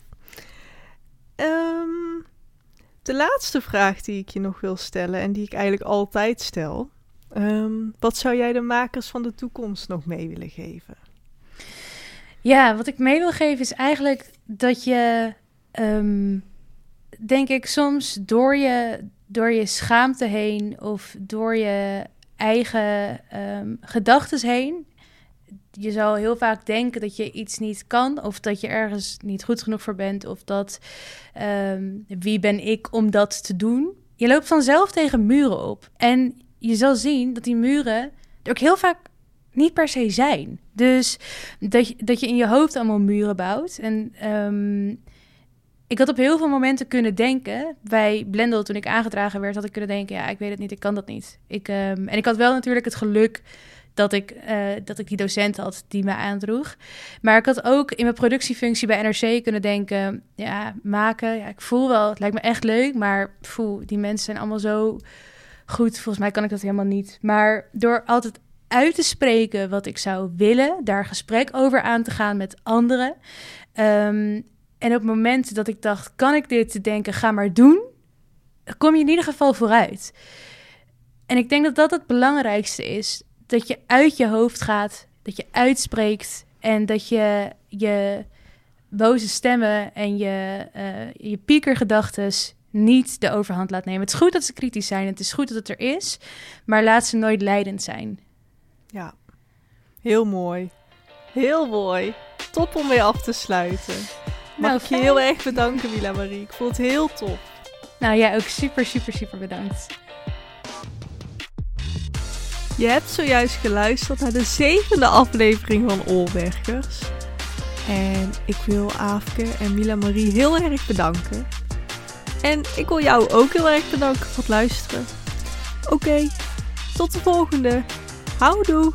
[SPEAKER 1] Um, de laatste vraag die ik je nog wil stellen en die ik eigenlijk altijd stel. Um, wat zou jij de makers van de toekomst nog mee willen geven?
[SPEAKER 2] Ja, wat ik mee wil geven is eigenlijk dat je, um, denk ik, soms door je, door je schaamte heen of door je eigen um, gedachten heen je zal heel vaak denken dat je iets niet kan, of dat je ergens niet goed genoeg voor bent, of dat ehm, wie ben ik om dat te doen. Je loopt vanzelf tegen muren op. En je zal zien dat die muren er ook heel vaak niet per se zijn. Dus dat je, dat je in je hoofd allemaal muren bouwt. En um, ik had op heel veel momenten kunnen denken, bij Blendel toen ik aangedragen werd, had ik kunnen denken, ja, ik weet het niet, ik kan dat niet. Ik, um, en ik had wel natuurlijk het geluk dat ik, uh, dat ik die docent had die me aandroeg. Maar ik had ook in mijn productiefunctie bij NRC kunnen denken: ja, maken. Ja, ik voel wel, het lijkt me echt leuk, maar voel, die mensen zijn allemaal zo goed. Volgens mij kan ik dat helemaal niet. Maar door altijd uit te spreken wat ik zou willen, daar gesprek over aan te gaan met anderen. Um, en op momenten dat ik dacht: kan ik dit te denken, ga maar doen, kom je in ieder geval vooruit. En ik denk dat dat het belangrijkste is dat je uit je hoofd gaat, dat je uitspreekt en dat je je boze stemmen en je, uh, je piekergedachten niet de overhand laat nemen. Het is goed dat ze kritisch zijn, het is goed dat het er is, maar laat ze nooit leidend zijn.
[SPEAKER 1] Ja, heel mooi. Heel mooi. Top om mee af te sluiten. Mag nou, ik je heel erg bedanken, Willa Marie. Ik vond het heel tof.
[SPEAKER 2] Nou, jij ook super, super, super bedankt.
[SPEAKER 1] Je hebt zojuist geluisterd naar de zevende aflevering van Oorbergers. En ik wil Aafke en Mila Marie heel erg bedanken. En ik wil jou ook heel erg bedanken voor het luisteren. Oké, tot de volgende. Houdoe!